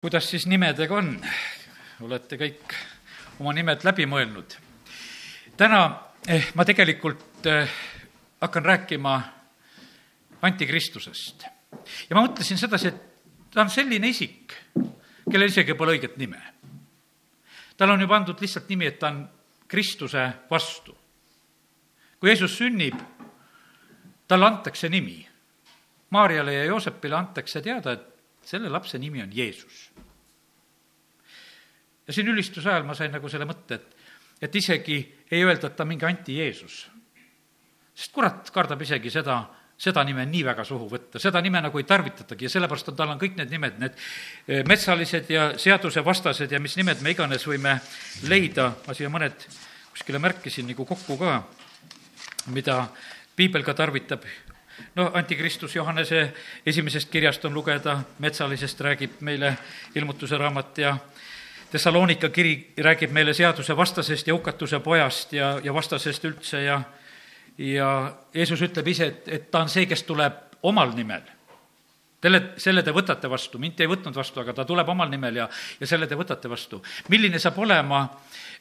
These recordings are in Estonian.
kuidas siis nimedega on? olete kõik oma nimed läbi mõelnud? täna eh, ma tegelikult eh, hakkan rääkima antikristusest. ja ma mõtlesin sedasi, et ta on selline isik, kellel isegi pole õiget nime. tal on ju pandud lihtsalt nimi, et ta on Kristuse vastu. kui Jeesus sünnib, talle antakse nimi. Maarjale ja Joosepile antakse teada, et selle lapse nimi on Jeesus. Ja siin ülistuse ajal ma sain nagu selle mõtte, et, et isegi ei öelda, et ta mingi anti-Jeesus. sest kurat kardab isegi seda, seda nime nii väga suhu võtta, seda nime nagu ei tarvitatagi ja sellepärast on, tal on kõik need nimed, need eh, metsalised ja seadusevastased ja mis nimed me iganes võime leida, ma siia mõned kuskile märkisin nagu kokku ka, mida piibel ka tarvitab, no antikristus Johannese esimesest kirjast on lugeda, metsalisest räägib meile ilmutuse raamat ja Thessalonika kiri räägib meile seaduse vastasest ja hukatuse pojast ja, ja vastasest üldse ja ja Jeesus ütleb ise, et, et ta on see, kes tuleb omal nimel. Selle, selle te võtate vastu, mind te ei võtnud vastu, aga ta tuleb omal nimel ja, ja selle te võtate vastu. milline saab olema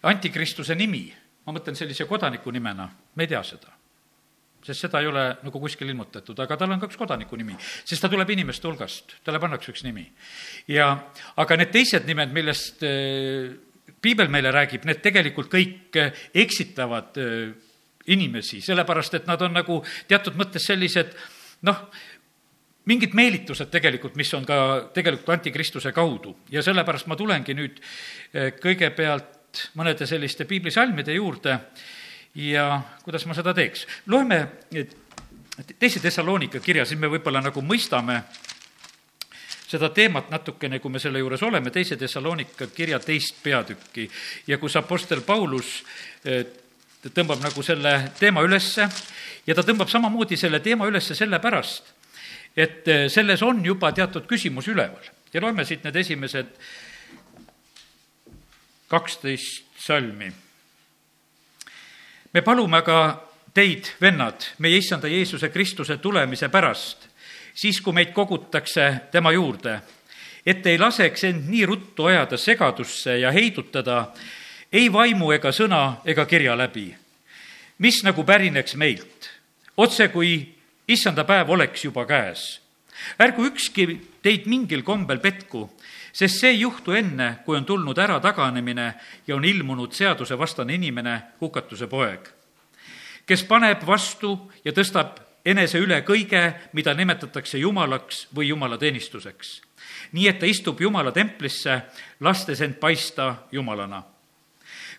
antikristuse nimi? ma mõtlen sellise kodaniku nimena, me ei tea seda sest seda ei ole nagu kuskil ilmutatud, aga tal on ka üks kodaniku nimi, sest ta tuleb inimeste hulgast, talle pannakse üks nimi. ja, aga need teised nimed, millest äh, piibel meile räägib, need tegelikult kõik äh, eksitavad äh, inimesi, sellepärast et nad on nagu teatud mõttes sellised noh, mingid meelitused tegelikult, mis on ka tegelikult antikristuse kaudu. Ja sellepärast ma tulengi nüüd kõigepealt mõnede selliste piiblisalmide juurde ja kuidas ma seda teeks? loeme teise Thessalonika kirja, siis me võib-olla nagu mõistame seda teemat natukene, kui me selle juures oleme, teise Thessalonika kirja teist peatükki. Ja kus Apostel Paulus eh, tõmbab nagu selle teema ülesse ja ta tõmbab samamoodi selle teema ülesse sellepärast, et eh, selles on juba teatud küsimus üleval. Ja loeme siit need esimesed kaksteist salmi me palume aga teid, vennad, meie issanda Jeesuse Kristuse tulemise pärast, siis kui meid kogutakse tema juurde, et ei laseks end nii ruttu ajada segadusse ja heidutada ei vaimu ega sõna ega kirja läbi, mis nagu pärineks meilt, otse kui issanda päev oleks juba käes. ärgu ükski teid mingil kombel petku, sest see ei juhtu enne, kui on tulnud ära taganemine ja on ilmunud seadusevastane inimene, hukatuse poeg, kes paneb vastu ja tõstab enese üle kõige, mida nimetatakse jumalaks või jumalateenistuseks. nii et ta istub Jumala templisse, lastes end paista Jumalana.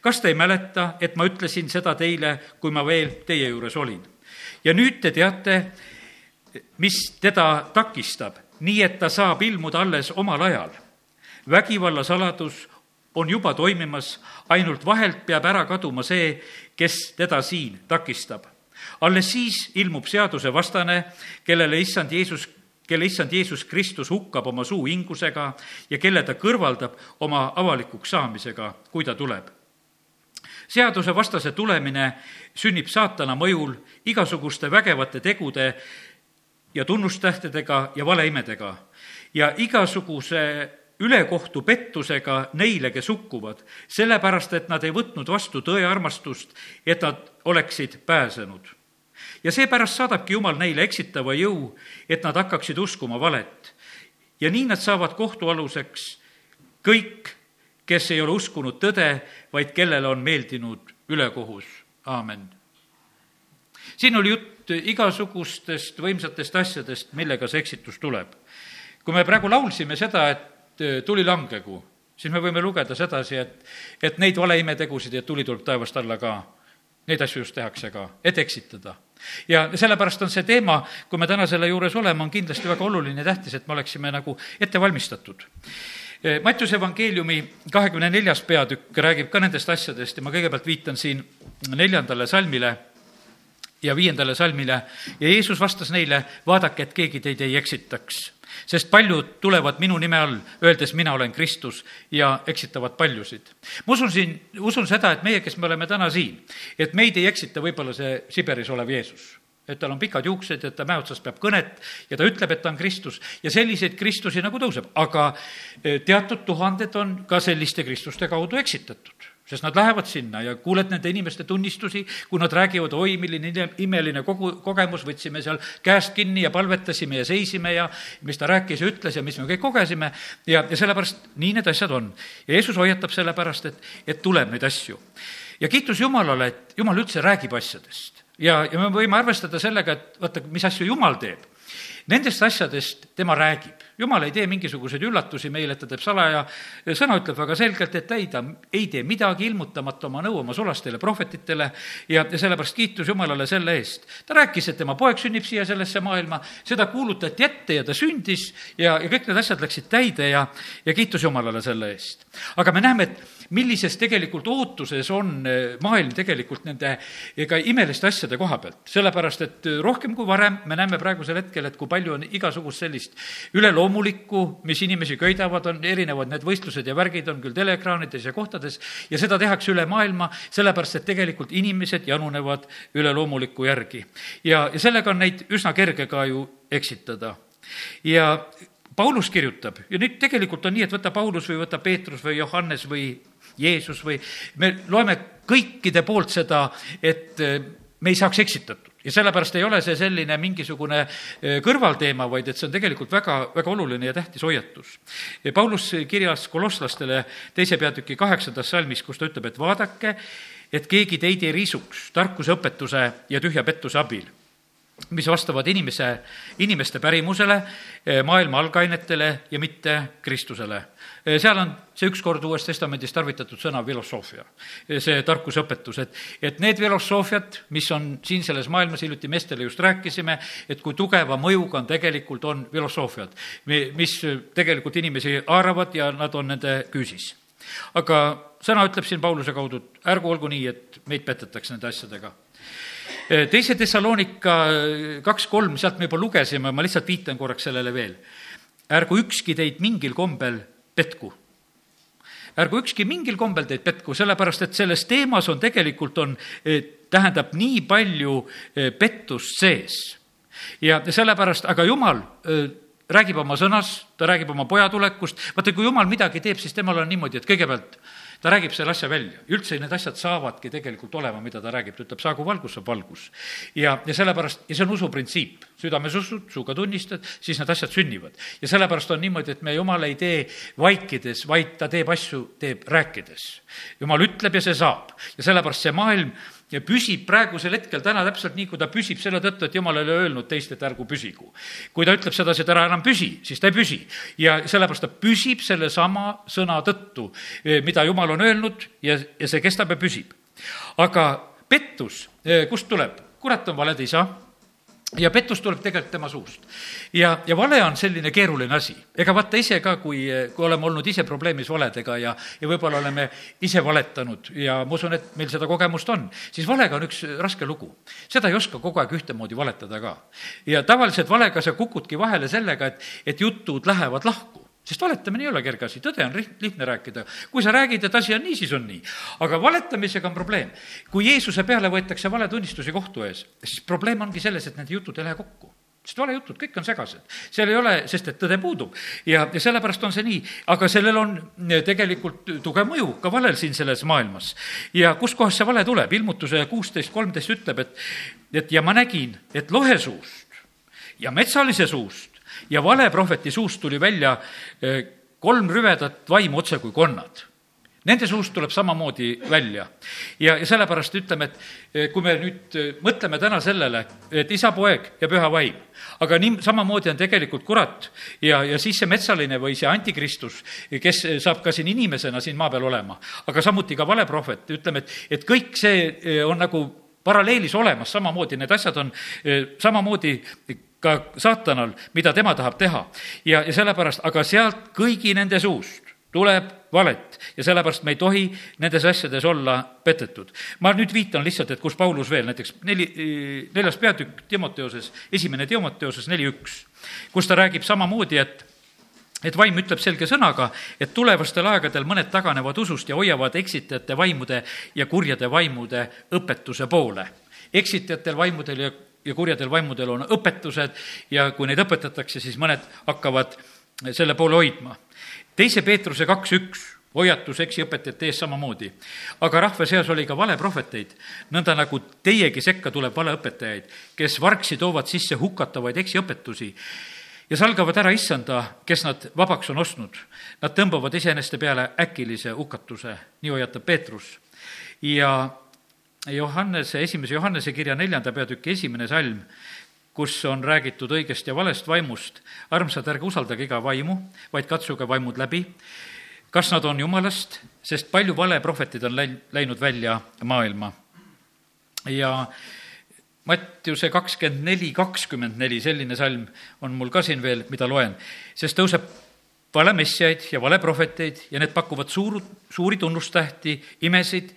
kas te ei mäleta, et ma ütlesin seda teile, kui ma veel teie juures olin? ja nüüd te teate, mis teda takistab, nii et ta saab ilmuda alles omal ajal vägivalla saladus on juba toimimas, ainult vahelt peab ära kaduma see, kes teda siin takistab. alles siis ilmub seadusevastane, kellele issand Jeesus kelle issand Jeesus Kristus hukkab oma suu ingusega ja kelle ta kõrvaldab oma avalikuks saamisega, kui ta tuleb. seadusevastase tulemine sünnib saatana mõjul igasuguste vägevate tegude ja tunnustähtedega ja valeimedega ja igasuguse ülekohtu pettusega neile, kes hukkuvad, sellepärast et nad ei võtnud vastu tõe armastust, et nad oleksid pääsenud. ja seepärast saadabki Jumal neile eksitava jõu, et nad hakkaksid uskuma valet. ja nii nad saavad kohtualuseks kõik, kes ei ole uskunud tõde, vaid kellele on meeldinud ülekohus. aamen. siin oli jutt igasugustest võimsatest asjadest, millega see eksitus tuleb. kui me praegu laulsime seda, et tuli langegu, siis me võime lugeda sedasi, et, et neid valeimetegusid, et tuli tuleb taevast alla ka, neid asju just tehakse ka, et eksitada. ja sellepärast on see teema, kui me täna selle juures oleme, on kindlasti väga oluline ja tähtis, et me oleksime nagu ette valmistatud. Äh, Mattiuse evangeeliumi kahekümne neljas peatükk räägib ka nendest asjadest ja ma kõigepealt viitan siin neljandale salmile ja viiendale salmile ja Jeesus vastas neile, vaadake, et keegi teid ei eksitaks sest paljud tulevad minu nime all, öeldes mina olen Kristus ja eksitavad paljusid. ma usun siin, usun seda, et meie, kes me oleme täna siin, et meid ei eksita võib-olla see Siberis olev Jeesus. Et tal on pikad juuksed, et ta mäe otsas peab kõnet ja ta ütleb, et ta on Kristus ja selliseid Kristusi nagu tõuseb, aga eh, teatud tuhanded on ka selliste Kristuste kaudu eksitatud sest nad lähevad sinna ja kuuled nende inimeste tunnistusi, kui nad räägivad, oi, milline imeline kogu, kogemus, võtsime seal käest kinni ja palvetasime ja seisime ja mis ta rääkis ja ütles ja mis me kõik kogesime ja, ja sellepärast nii need asjad on. ja Jeesus hoiatab selle pärast, et, et tuleb neid asju. ja kiitus Jumalale, et Jumal üldse räägib asjadest ja, ja me võime arvestada sellega, et vaata, mis asju Jumal teeb. Nendest asjadest tema räägib jumal ei tee mingisuguseid üllatusi meile, ta teeb salaja, sõna ütleb väga selgelt, et ei, ta ei tee midagi ilmutamata oma nõu oma sulastele prohvetitele ja, ja sellepärast kiitus Jumalale selle eest. ta rääkis, et tema poeg sünnib siia sellesse maailma, seda kuulutati ette ja ta sündis ja, ja kõik need asjad läksid täide ja, ja kiitus Jumalale selle eest. aga me näeme, et millises tegelikult ootuses on eh, maailm tegelikult nende ega imeliste asjade koha pealt. sellepärast, et eh, rohkem kui varem me näeme praegusel hetkel, et kui palju on igasugust sellist üleloomulikku, mis inimesi köidavad, on erinevad need võistlused ja värgid on küll teleekraanides ja kohtades ja seda tehakse üle maailma, sellepärast et tegelikult inimesed janunevad üleloomuliku järgi. ja, ja sellega on neid üsna kerge ka ju eksitada. ja Paulus kirjutab. Ja nüüd tegelikult on nii, et võta Paulus või võta Peetrus või Johannes või Jeesus või me loeme kõikide poolt seda, et eh, me ei saaks eksitatud. Ja sellepärast ei ole see selline mingisugune eh, kõrvalteema, vaid et see on tegelikult väga, väga oluline ja tähtis hoiatus. Paulus kirjas kolosslastele teise peatüki kaheksandas salmis, kus ta ütleb, et vaadake, et keegi teid ei risuks tarkuse õpetuse ja tühja pettuse abil mis vastavad inimese, inimeste pärimusele, eh, maailma algainetele ja mitte Kristusele. Eh, seal on see ükskord Uues Testamendis tarvitatud sõna filosoofia, eh, see tarkusõpetus, et, et need filosoofiad, mis on siin selles maailmas, hiljuti meestele just rääkisime, et kui tugeva mõjuga on tegelikult, on filosoofiad, mis tegelikult inimesi haaravad ja nad on nende küüsis. aga sõna ütleb siin Pauluse kaudu, et ärgu olgu nii, et meid petetakse nende asjadega teise Thessalonika kaks kolm, sealt me juba lugesime, ma lihtsalt viitan korraks sellele veel. ärgu ükski teid mingil kombel petku. ärgu ükski mingil kombel teid petku, sellepärast et selles teemas on tegelikult, on, eh, tähendab nii palju pettust sees. ja sellepärast, aga jumal räägib oma sõnas, ta räägib oma poja tulekust, vaata, kui jumal midagi teeb, siis temal on niimoodi, et kõigepealt ta räägib selle asja välja, üldse need asjad saavadki tegelikult olema, mida ta räägib, ta ütleb, saagu valgus, saab valgus. ja, ja sellepärast, ja see on usuprintsiip, südames usud, suuga tunnistad, siis need asjad sünnivad. ja sellepärast on niimoodi, et me Jumal ei tee vaikides, vaid ta teeb asju, teeb rääkides. Jumal ütleb ja see saab ja sellepärast see maailm ja püsib praegusel hetkel täna täpselt nii, kui ta püsib selle tõttu, et jumal ei ole öelnud teist, et ärgu püsigu. kui ta ütleb sedasi, et ära enam püsi, siis ta ei püsi. ja sellepärast ta püsib sellesama sõna tõttu, eh, mida jumal on öelnud ja, ja see kestab ja püsib. aga pettus, eh, kust tuleb? kurat on valede isa ja pettus tuleb tegelikult tema suust. ja, ja vale on selline keeruline asi. ega vaata ise ka, kui, kui oleme olnud ise probleemis valedega ja, ja võib-olla oleme ise valetanud ja ma usun, et meil seda kogemust on, siis valega on üks raske lugu. seda ei oska kogu aeg ühtemoodi valetada ka. ja tavaliselt valega sa kukudki vahele sellega, et, et jutud lähevad lahku sest valetamine ei ole kerge asi, tõde on lihtne rääkida. kui sa räägid, et asi on nii, siis on nii. aga valetamisega on probleem. kui Jeesuse peale võetakse valetunnistusi kohtu ees, siis probleem ongi selles, et need jutud ei lähe kokku sest valejutud, kõik on segased. seal ei ole, sest et tõde puudub. ja, ja sellepärast on see nii, aga sellel on tegelikult tugev mõju ka valel siin selles maailmas. ja kuskohast see vale tuleb, ilmutuse kuusteist, kolmteist ütleb, et, et ja ma nägin, et lohe suust ja metsalise suust ja valeprohveti suust tuli välja eh, kolm rüvedat vaimu otse kui konnad. Nende suust tuleb samamoodi välja. ja, ja sellepärast ütleme, et eh, kui me nüüd eh, mõtleme täna sellele, et isa, poeg ja püha vaim, aga nii, samamoodi on tegelikult kurat ja, ja siis see metsaline või see antikristus, kes saab ka siin inimesena siin maa peal olema, aga samuti ka valeprohvet, ütleme, et, et kõik see on nagu paralleelis olemas, samamoodi need asjad on samamoodi ka saatanal, mida tema tahab teha. ja, ja sellepärast, aga sealt kõigi nende suust tuleb valet ja sellepärast me ei tohi nendes asjades olla petetud. ma nüüd viitan lihtsalt, et kus Paulus veel, näiteks neli, neljas peatükk Timoteoses, esimene Timoteoses neli üks, kus ta räägib samamoodi, et et vaim ütleb selge sõnaga, et tulevastel aegadel mõned taganevad usust ja hoiavad eksitajate vaimude ja kurjade vaimude õpetuse poole. eksitajatel vaimudel ja ja kurjadel vaimudel on õpetused ja kui neid õpetatakse, siis mõned hakkavad selle poole hoidma. teise Peetruse kaks üks hoiatus eksiõpetajate ees samamoodi. aga rahva seas oli ka valeprohveteid, nõnda nagu teiegi sekka tuleb valeõpetajaid, kes vargsi toovad sisse hukatavaid eksiõpetusi ja salgavad ära issanda, kes nad vabaks on ostnud. Nad tõmbavad iseeneste peale äkilise hukatuse, nii hoiatab Peetrus. ja Johannese, esimese Johannese kirja neljanda peatüki esimene salm, kus on räägitud õigest ja valest vaimust. armsad, ärge usaldage iga vaimu, vaid katsuge vaimud läbi kas nad on jumalast, sest palju valeprohvetid on läin-, läinud välja maailma. ja Mattiuse kakskümmend neli, kakskümmend neli, selline salm on mul ka siin veel, mida loen, sest tõuseb valemessiaid ja valeprohveteid ja need pakuvad suur, suuri tunnustähti, imesid,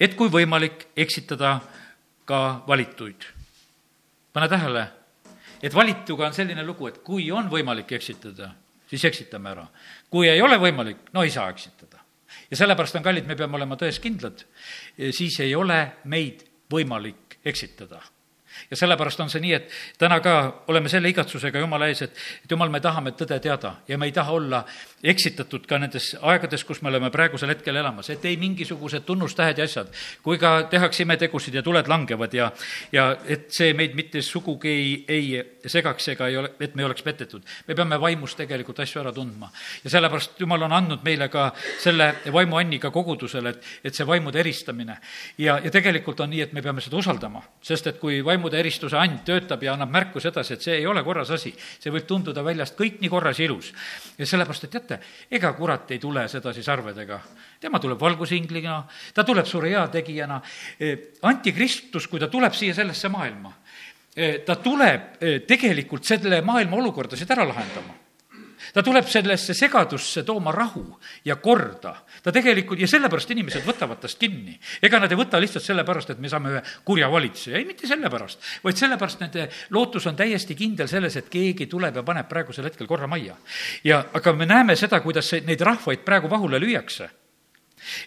et kui võimalik, eksitada ka valituid. pane tähele, et valituga on selline lugu, et kui on võimalik eksitada, siis eksitame ära. kui ei ole võimalik, no ei saa eksitada. ja sellepärast on kallid, me peame olema tões kindlad, siis ei ole meid võimalik eksitada ja sellepärast on see nii, et täna ka oleme selle igatsusega Jumala ees, et, et Jumal, me tahame tõde teada ja me ei taha olla eksitatud ka nendes aegades, kus me oleme praegusel hetkel elamas, et ei mingisugused tunnustähed ja asjad, kui ka tehakse imetegusid ja tuled langevad ja, ja et see meid mitte sugugi ei, ei segaks ega ei ole, et me ei oleks petetud. me peame vaimus tegelikult asju ära tundma. ja sellepärast Jumal on andnud meile ka selle vaimuanniga kogudusele, et, et see vaimude eristamine. ja, ja tegelikult on nii, et me peame seda usaldama, sest et kui vaimude eristuse and töötab ja annab märku sedasi, et see ei ole korras asi, see võib tunduda väljast kõik nii korras ja ilus. ja sellepärast, et teate, ega kurat ei tule sedasi sarvedega. tema tuleb valgusinglina, ta tuleb suure heategijana. antikristus, kui ta tuleb siia sellesse maailma, ta tuleb tegelikult selle maailma olukordasid ära lahendama ta tuleb sellesse segadusse tooma rahu ja korda. ta tegelikult, ja sellepärast inimesed võtavad tast kinni. ega nad ei võta lihtsalt sellepärast, et me saame ühe kurja valitseja, ei, mitte sellepärast, vaid sellepärast nende lootus on täiesti kindel selles, et keegi tuleb ja paneb praegusel hetkel korra majja. ja aga me näeme seda, kuidas neid rahvaid praegu pahule lüüakse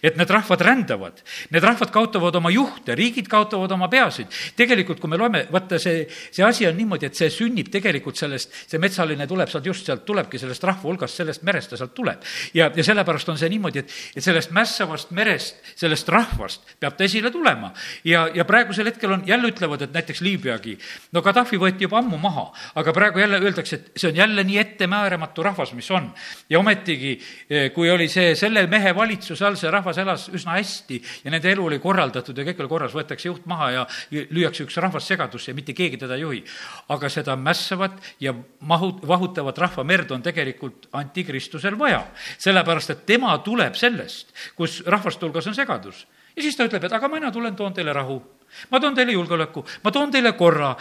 et need rahvad rändavad, need rahvad kaotavad oma juhte, riigid kaotavad oma peasid. tegelikult, kui me loeme, vaata see, see asi on niimoodi, et see sünnib tegelikult sellest, see metsaline tuleb sealt just sealt tulebki, sellest rahva hulgast, sellest merest ta sealt tuleb. ja, ja sellepärast on see niimoodi, et, et sellest mässavast merest, sellest rahvast peab ta esile tulema. ja, ja praegusel hetkel on, jälle ütlevad, et näiteks Liibüagi, no Gaddafi võeti juba ammu maha, aga praegu jälle öeldakse, et see on jälle nii ettemääramatu rahvas, mis on. ja ometigi, eh, kui oli see selle mehe valitsuse all, see rahvas elas üsna hästi ja nende elu oli korraldatud ja kõik oli korras, võetakse juht maha ja lüüakse üks rahvas segadusse ja mitte keegi teda ei juhi. aga seda mässavat ja mahu, vahutavat rahvamerd on tegelikult antikristusel vaja, sellepärast et tema tuleb sellest, kus rahvaste hulgas on segadus. ja siis ta ütleb, et aga mina tulen, toon teile rahu ma toon teile julgeoleku, ma toon teile korra,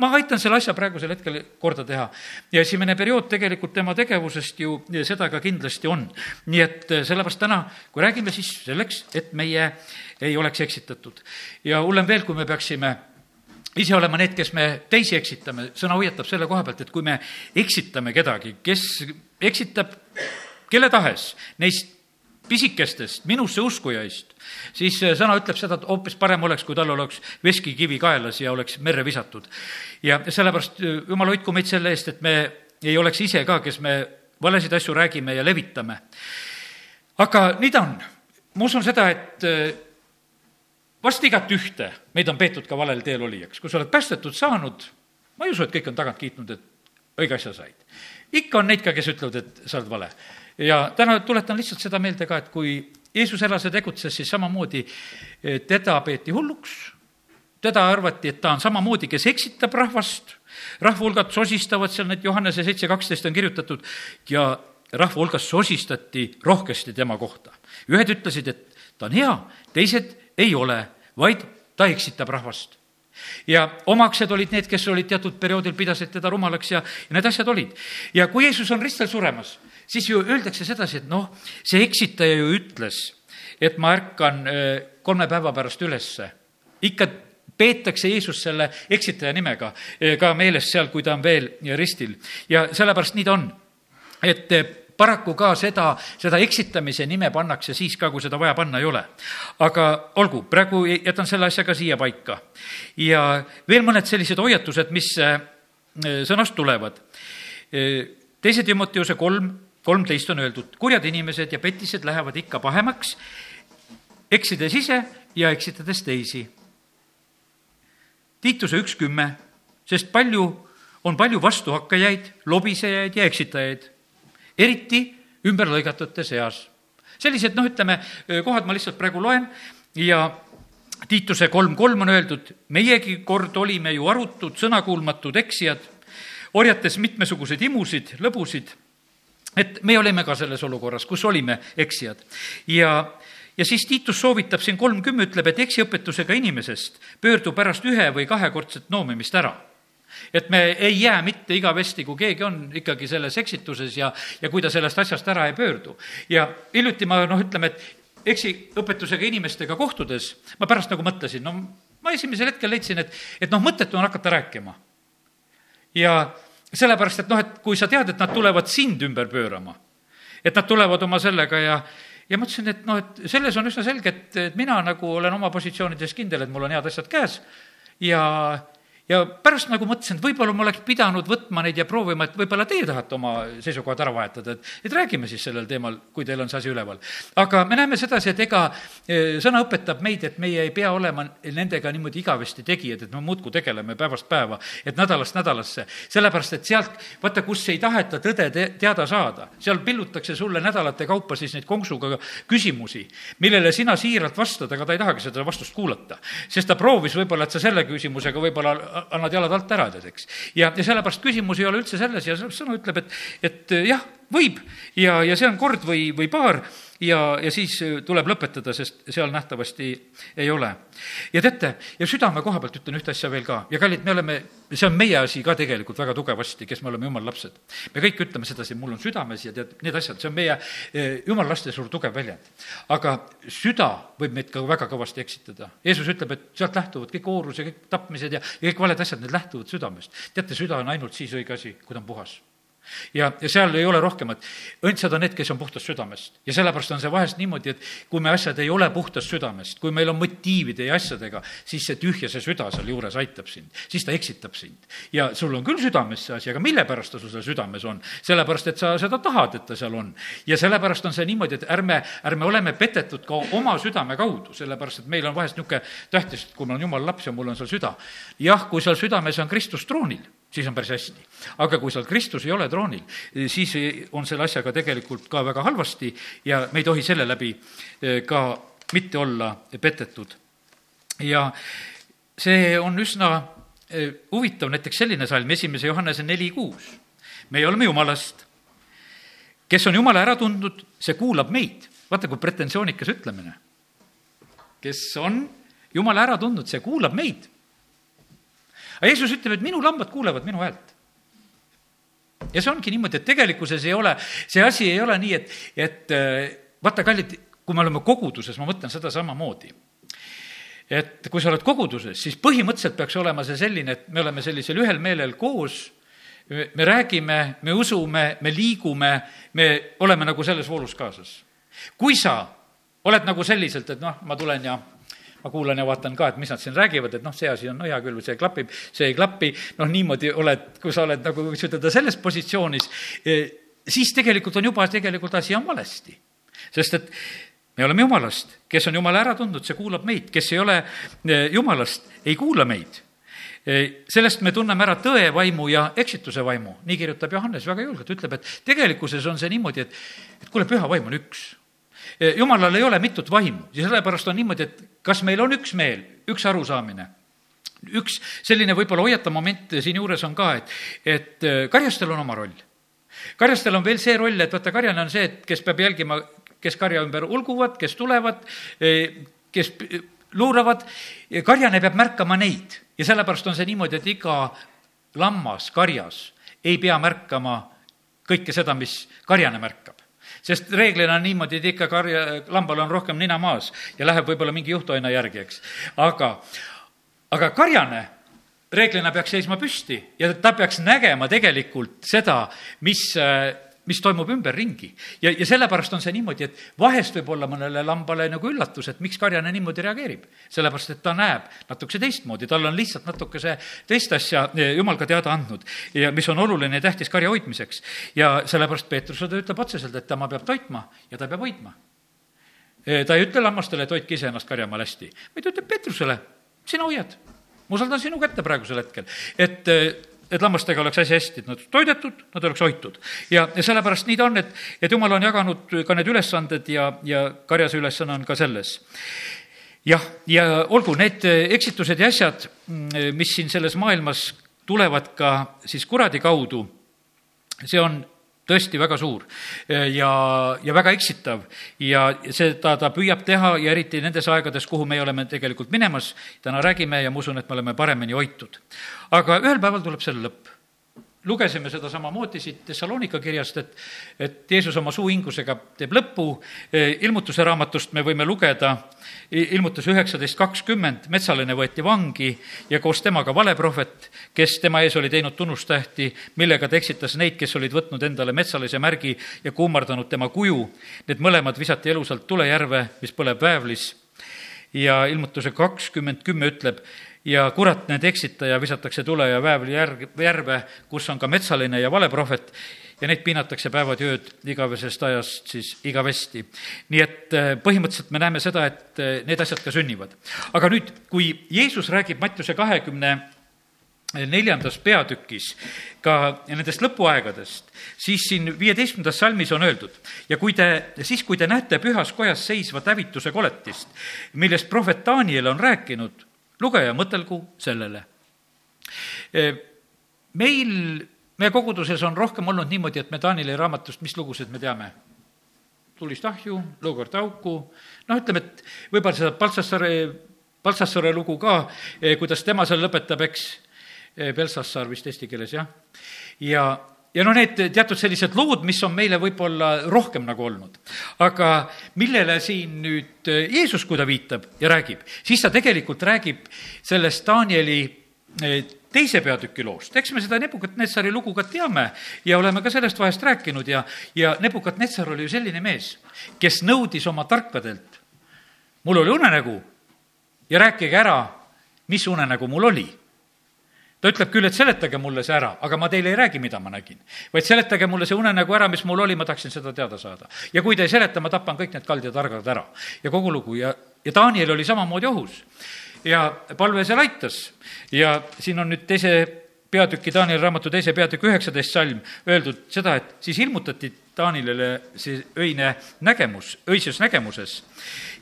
ma aitan selle asja praegusel hetkel korda teha. ja esimene periood tegelikult tema tegevusest ju seda ka kindlasti on. nii et eh, sellepärast täna, kui räägime, siis selleks, et meie ei oleks eksitatud. ja hullem veel, kui me peaksime ise olema need, kes me teisi eksitame, sõna hoiatab selle koha pealt, et kui me eksitame kedagi, kes eksitab kelle tahes neist pisikestest minusse uskujaist, siis äh, sõna ütleb seda, et hoopis parem oleks, kui tal oleks veskikivi kaelas ja oleks merre visatud. ja sellepärast äh, jumal hoidku meid selle eest, et me ei oleks ise ka, kes me valesid asju räägime ja levitame. aga nii ta on. ma usun seda, et äh, vast igat ühte meid on peetud ka valel teel olijaks, kui sa oled päästetud saanud, ma ei usu, et kõik on tagant kiitnud, et õige asja said. ikka on neid ka, kes ütlevad, et sa oled vale ja täna tuletan lihtsalt seda meelde ka, et kui Jeesus elas ja tegutses, siis samamoodi eh, teda peeti hulluks, teda arvati, et ta on samamoodi, kes eksitab rahvast, rahva hulgad sosistavad seal, need Johannese seitse kaksteist on kirjutatud, ja rahva hulgas sosistati rohkesti tema kohta. ühed ütlesid, et ta on hea, teised ei ole, vaid ta eksitab rahvast ja omaksed olid need, kes olid teatud perioodil, pidasid teda rumalaks ja, ja need asjad olid. ja kui Jeesus on ristel suremas, siis ju öeldakse sedasi, et noh, see eksitaja ju ütles, et ma ärkan äh, kolme päeva pärast ülesse. ikka peetakse Jeesus selle eksitaja nimega äh, ka meeles seal, kui ta on veel ristil ja sellepärast nii ta on, et äh, paraku ka seda, seda eksitamise nime pannakse siis ka, kui seda vaja panna ei ole. aga olgu, praegu jätan selle asja ka siia paika. ja veel mõned sellised hoiatused, mis äh, sõnast tulevad. Äh, teise Timoteuse kolm, kolmteist on öeldud, kurjad inimesed ja petised lähevad ikka pahemaks, eksides ise ja eksitades teisi. Tiituse üks kümme, sest palju, on palju vastuhakkajaid, lobisejaid ja eksitajaid, eriti ümberlõigatute seas. sellised, noh, ütleme, kohad ma lihtsalt praegu loen ja Tiituse kolm kolm on öeldud, meiegi kord olime ju arutud, sõnakuulmatud eksijad, orjates mitmesuguseid imusid, lõbusid, et me olime ka selles olukorras, kus olime eksijad. ja ja siis Tiitus soovitab siin kolm kümme, ütleb, et eksiõpetusega inimesest pöördu pärast ühe või kahekordset noomimist ära et me ei jää mitte igavesti, kui keegi on ikkagi selles eksituses ja, ja kui ta sellest asjast ära ei pöördu. ja hiljuti ma noh, ütleme, et eksiõpetusega inimestega kohtudes ma pärast nagu mõtlesin, no ma esimesel hetkel leidsin, et, et noh, mõttetu on hakata rääkima. ja sellepärast, et noh, et kui sa tead, et nad tulevad sind ümber pöörama, et nad tulevad oma sellega ja, ja mõtlesin, et noh, et selles on üsna selge, et, et mina nagu olen oma positsioonides kindel, et mul on head asjad käes ja ja pärast nagu mõtlesin, et võib-olla ma oleks pidanud võtma neid ja proovima, et võib-olla teie tahate oma seisukohad ära vahetada, et, et räägime siis sellel teemal, kui teil on see asi üleval. aga me näeme sedasi, et ega e, sõna õpetab meid, et meie ei pea olema nendega niimoodi igavesti tegijad, et me muudkui tegeleme päevast päeva, et nädalast nädalasse. sellepärast, et sealt, vaata, kus ei taheta tõde te teada saada, seal pillutakse sulle nädalate kaupa siis neid konksuga küsimusi, millele sina siiralt vastad, aga ta ei tahagi seda vastust kuulata. sest ta proovis võib-olla, et sa selle küsimusega võib-olla annad jalad alt ära, tead, eks. ja, ja sellepärast küsimus ei ole üldse selles ja sõna ütleb, et, et jah, võib ja, ja see on kord või, või paar ja, ja siis tuleb lõpetada, sest seal nähtavasti ei ole. ja teate, ja südame koha pealt ütlen ühte asja veel ka ja kallid, me oleme, see on meie asi ka tegelikult väga tugevasti, kes me oleme jumala lapsed. me kõik ütleme sedasi, mul on südames ja tead, need asjad, see on meie eh, jumala laste suur tugev väljend. aga süda võib meid ka väga kõvasti eksitada. Jeesus ütleb, et sealt lähtuvad kõik oorus ja kõik tapmised ja, ja kõik valed asjad, need lähtuvad südamest. teate, süda on ainult siis õige asi, kui ta on puhas ja, ja seal ei ole rohkemat. õndsad on need, kes on puhtast südamest. ja sellepärast on see vahest niimoodi, et kui me asjad ei ole puhtast südamest, kui meil on motiivide ja asjadega, siis see tühja see süda sealjuures aitab sind, siis ta eksitab sind. ja sul on küll südames see asi, aga mille pärast ta sul seal südames on? sellepärast, et sa seda tahad, et ta seal on. ja sellepärast on see niimoodi, et ärme, ärme oleme petetud ka oma südame kaudu, sellepärast et meil on vahest niisugune tähtis, et kui ma olen jumala laps ja mul on seal süda. jah, kui seal südames on Kristus troonil siis on päris hästi. aga kui seal Kristus ei ole troonil, siis on selle asjaga tegelikult ka väga halvasti ja me ei tohi selle läbi eh, ka mitte olla petetud. ja see on üsna eh, huvitav, näiteks selline salm, esimese Johannese neli kuus. meie oleme Jumalast. kes on Jumala ära tundnud, see kuulab meid. vaata, kui pretensioonikas ütlemine. kes on Jumala ära tundnud, see kuulab meid aga Jeesus ütleb, et minu lambad kuulevad minu häält. ja see ongi niimoodi, et tegelikkuses ei ole, see asi ei ole nii, et, et äh, vaata, kallid, kui me oleme koguduses, ma mõtlen seda samamoodi et kui sa oled koguduses, siis põhimõtteliselt peaks olema see selline, et me oleme sellisel ühel meelel koos, me räägime, me usume, me liigume, me oleme nagu selles voolus kaasas. kui sa oled nagu selliselt, et noh, ma tulen ja ma kuulan ja vaatan ka, et mis nad siin räägivad, et noh, see asi on no hea küll, see klapib, see ei klapi, noh, niimoodi oled, kui sa oled nagu, võiks ütelda, selles positsioonis, e, siis tegelikult on juba, tegelikult asi on valesti. sest et me oleme jumalast, kes on jumala ära tundnud, see kuulab meid, kes ei ole e, jumalast, ei kuula meid. E, sellest me tunneme ära tõe vaimu ja eksituse vaimu, nii kirjutab Johannes väga julgelt, ütleb, et tegelikkuses on see niimoodi, et, et kuule, püha vaim on üks jumalal ei ole mitut vaimu. Ja sellepärast on niimoodi, et kas meil on üks meel, üks arusaamine üks selline võib-olla hoiatav moment siinjuures on ka, et, et äh, karjastel on oma roll. karjastel on veel see roll, et vaata, karjane on see, et kes peab jälgima, kes karja ümber ulguvad, kes tulevad, äh, kes luuravad, karjane peab märkama neid. Ja sellepärast on see niimoodi, et iga lammas karjas ei pea märkama kõike seda, mis karjane märkab sest reeglina on niimoodi, et ikka karja, lambal on rohkem nina maas ja läheb võib-olla mingi juhtoina järgi, eks. aga, aga karjane reeglina peaks seisma püsti ja ta peaks nägema tegelikult seda, mis mis toimub ümberringi. ja, ja sellepärast on see niimoodi, et vahest võib olla mõnele lambale nagu üllatus, et miks karjane niimoodi reageerib. sellepärast, et ta näeb natukese teistmoodi, tal on lihtsalt natukese teist asja eh, jumal ka teada andnud ja mis on oluline ja tähtis karja hoidmiseks. ja sellepärast Peetrus ta ütleb otseselt, et tema peab toitma ja ta peab hoidma. Eh, ta ei ütle lammastele, et hoidke ise ennast karjamaal hästi, vaid ütleb Peetrusele, sina hoiad ma usaldan sinu kätte praegusel hetkel, et eh, et lammastega oleks asi hästi, et nad toidetud, nad oleks hoitud. ja, ja sellepärast nii ta on, et, et jumal on jaganud ka need ülesanded ja, ja karjase ülesanne on ka selles. jah, ja olgu, need eksitused ja asjad, mis siin selles maailmas tulevad ka siis kuradi kaudu, see on tõesti väga suur. Ja, ja väga eksitav. Ja seda ta püüab teha ja eriti nendes aegades, kuhu me oleme tegelikult minemas, täna räägime ja ma usun, et me oleme paremini hoitud. aga ühel päeval tuleb selle lõpp lugesime seda samamoodi siit Thessalonika kirjast, et, et Jeesus oma suuhingusega teeb lõpu, ilmutuse raamatust me võime lugeda, ilmutus üheksateist kakskümmend, metsaline võeti vangi ja koos temaga valeprohvet, kes tema ees oli teinud tunnustähti, millega ta eksitas neid, kes olid võtnud endale metsalise märgi ja kummardanud tema kuju. Need mõlemad visati elusalt tulejärve, mis põleb väävlis ja ilmutuse kakskümmend kümme ütleb, ja kurat, need eksitaja visatakse tule ja väävli järg, järve, kus on ka metsaline ja valeprohvet ja neid piinatakse päevad ja ööd igavesest ajast siis igavesti. nii et äh, põhimõtteliselt me näeme seda, et äh, need asjad ka sünnivad. aga nüüd, kui Jeesus räägib Mattiuse kahekümne neljandas peatükis ka nendest lõpuaegadest, siis siin viieteistkümnendas salmis on öeldud ja kui te, siis kui te näete pühas kojas seisvat hävituse koletist, millest prohvet Daniel on rääkinud, lugeja, mõtelgu sellele. Meil, meie koguduses on rohkem olnud niimoodi, et me Taanili raamatust, mis lugusid me teame? tulist ahju, Lõugord auku, noh, ütleme, et võib-olla seda Paltsassaare, Paltsassaare lugu ka, kuidas tema seal lõpetab, eks, Belsassar vist eesti keeles, jah, ja ja noh, need teatud sellised lood, mis on meile võib-olla rohkem nagu olnud. aga millele siin nüüd eh, Jeesus, kui ta viitab ja räägib, siis ta tegelikult räägib sellest Danieli eh, teise peatüki loost, eks me seda Nebukat-Netsari lugu ka teame ja oleme ka sellest vahest rääkinud ja, ja Nebukat-Netsar oli ju selline mees, kes nõudis oma tarkadelt, mul oli unenägu ja rääkige ära, mis unenägu mul oli ta ütleb küll, et seletage mulle see ära, aga ma teile ei räägi, mida ma nägin. vaid seletage mulle see unenägu ära, mis mul oli, ma tahaksin seda teada saada. ja kui te ei seleta, ma tapan kõik need kald ja targad ära. ja kogu lugu ja, ja Daniel oli samamoodi ohus. ja palve seal aitas ja siin on nüüd teise peatüki, Danieli raamatu teise peatüki üheksateist salm öeldud seda, et siis ilmutati Taanilile see öine nägemus, öises nägemuses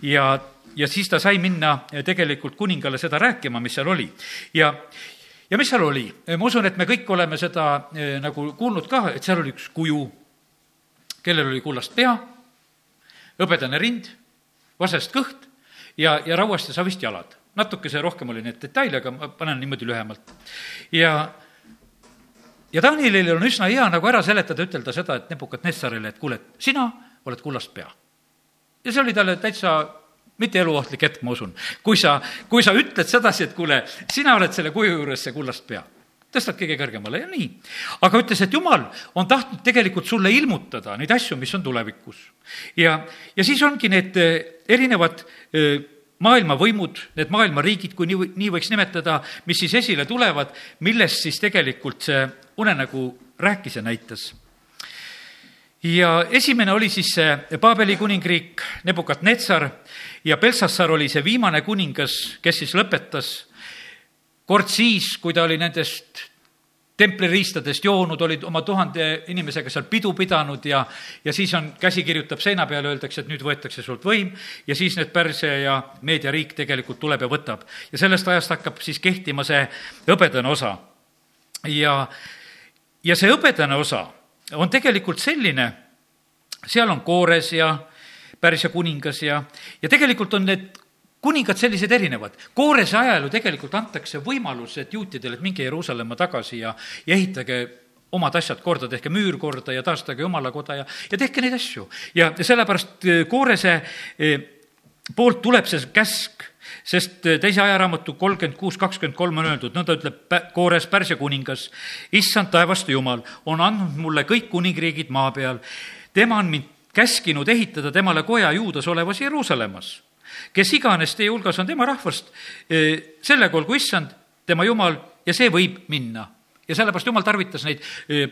ja ja siis ta sai minna tegelikult kuningale seda rääkima, mis seal oli. ja, ja mis seal oli? ma usun, et me kõik oleme seda eh, nagu kuulnud ka, et seal oli üks kuju, kellel oli kullast pea, hõbedane rind, vasest kõht ja, ja rauast ja savist jalad. natukese rohkem oli neid detaile, aga ma panen niimoodi lühemalt. ja, ja Danielil on üsna hea nagu ära seletada, ütelda seda, et Nebukat-Nessarile, et kuule, et sina oled kullast pea. ja see oli talle täitsa mitte eluohtlik hetk, ma usun. kui sa, kui sa ütled sedasi, et kuule, sina oled selle kuju juures see kullast pea, tõstad kõige kõrgemale ja nii. aga ütles, et jumal on tahtnud tegelikult sulle ilmutada neid asju, mis on tulevikus. ja, ja siis ongi need eh, erinevad eh, maailmavõimud, need maailmariigid, kui nii, nii võiks nimetada, mis siis esile tulevad, millest siis tegelikult see unenägu rääkis ja näitas ja esimene oli siis see Paabeli kuningriik, Nebukat-Netsar ja Belsassar oli see viimane kuningas, kes siis lõpetas kord siis, kui ta oli nendest templiriistadest joonud, olid oma tuhande inimesega seal pidu pidanud ja, ja siis on, käsi kirjutab seina peale, öeldakse, et nüüd võetakse sult võim ja siis need Pärsia ja Meedia riik tegelikult tuleb ja võtab. ja sellest ajast hakkab siis kehtima see hõbedane osa. ja, ja see hõbedane osa on tegelikult selline, seal on koores ja Pärsia kuningas ja, ja tegelikult on need kuningad sellised erinevad. koorese ajal ju tegelikult antakse võimalus, et juutidele, et minge Jeruusalemma tagasi ja, ja ehitage omad asjad korda, tehke müür korda ja taastage jumalakoda ja, ja tehke neid asju. ja sellepärast eh, koorese eh, poolt tuleb see käsk sest teise ajaraamatu kolmkümmend kuus, kakskümmend kolm on öeldud, nõnda ütleb Koores Pärsia kuningas, issand taevaste jumal on andnud mulle kõik kuningriigid maa peal. tema on mind käskinud ehitada temale koja juudas olevas Jeruusalemmas. kes iganes teie hulgas on tema rahvast, eh, sellega olgu issand, tema jumal ja see võib minna ja sellepärast jumal tarvitas neid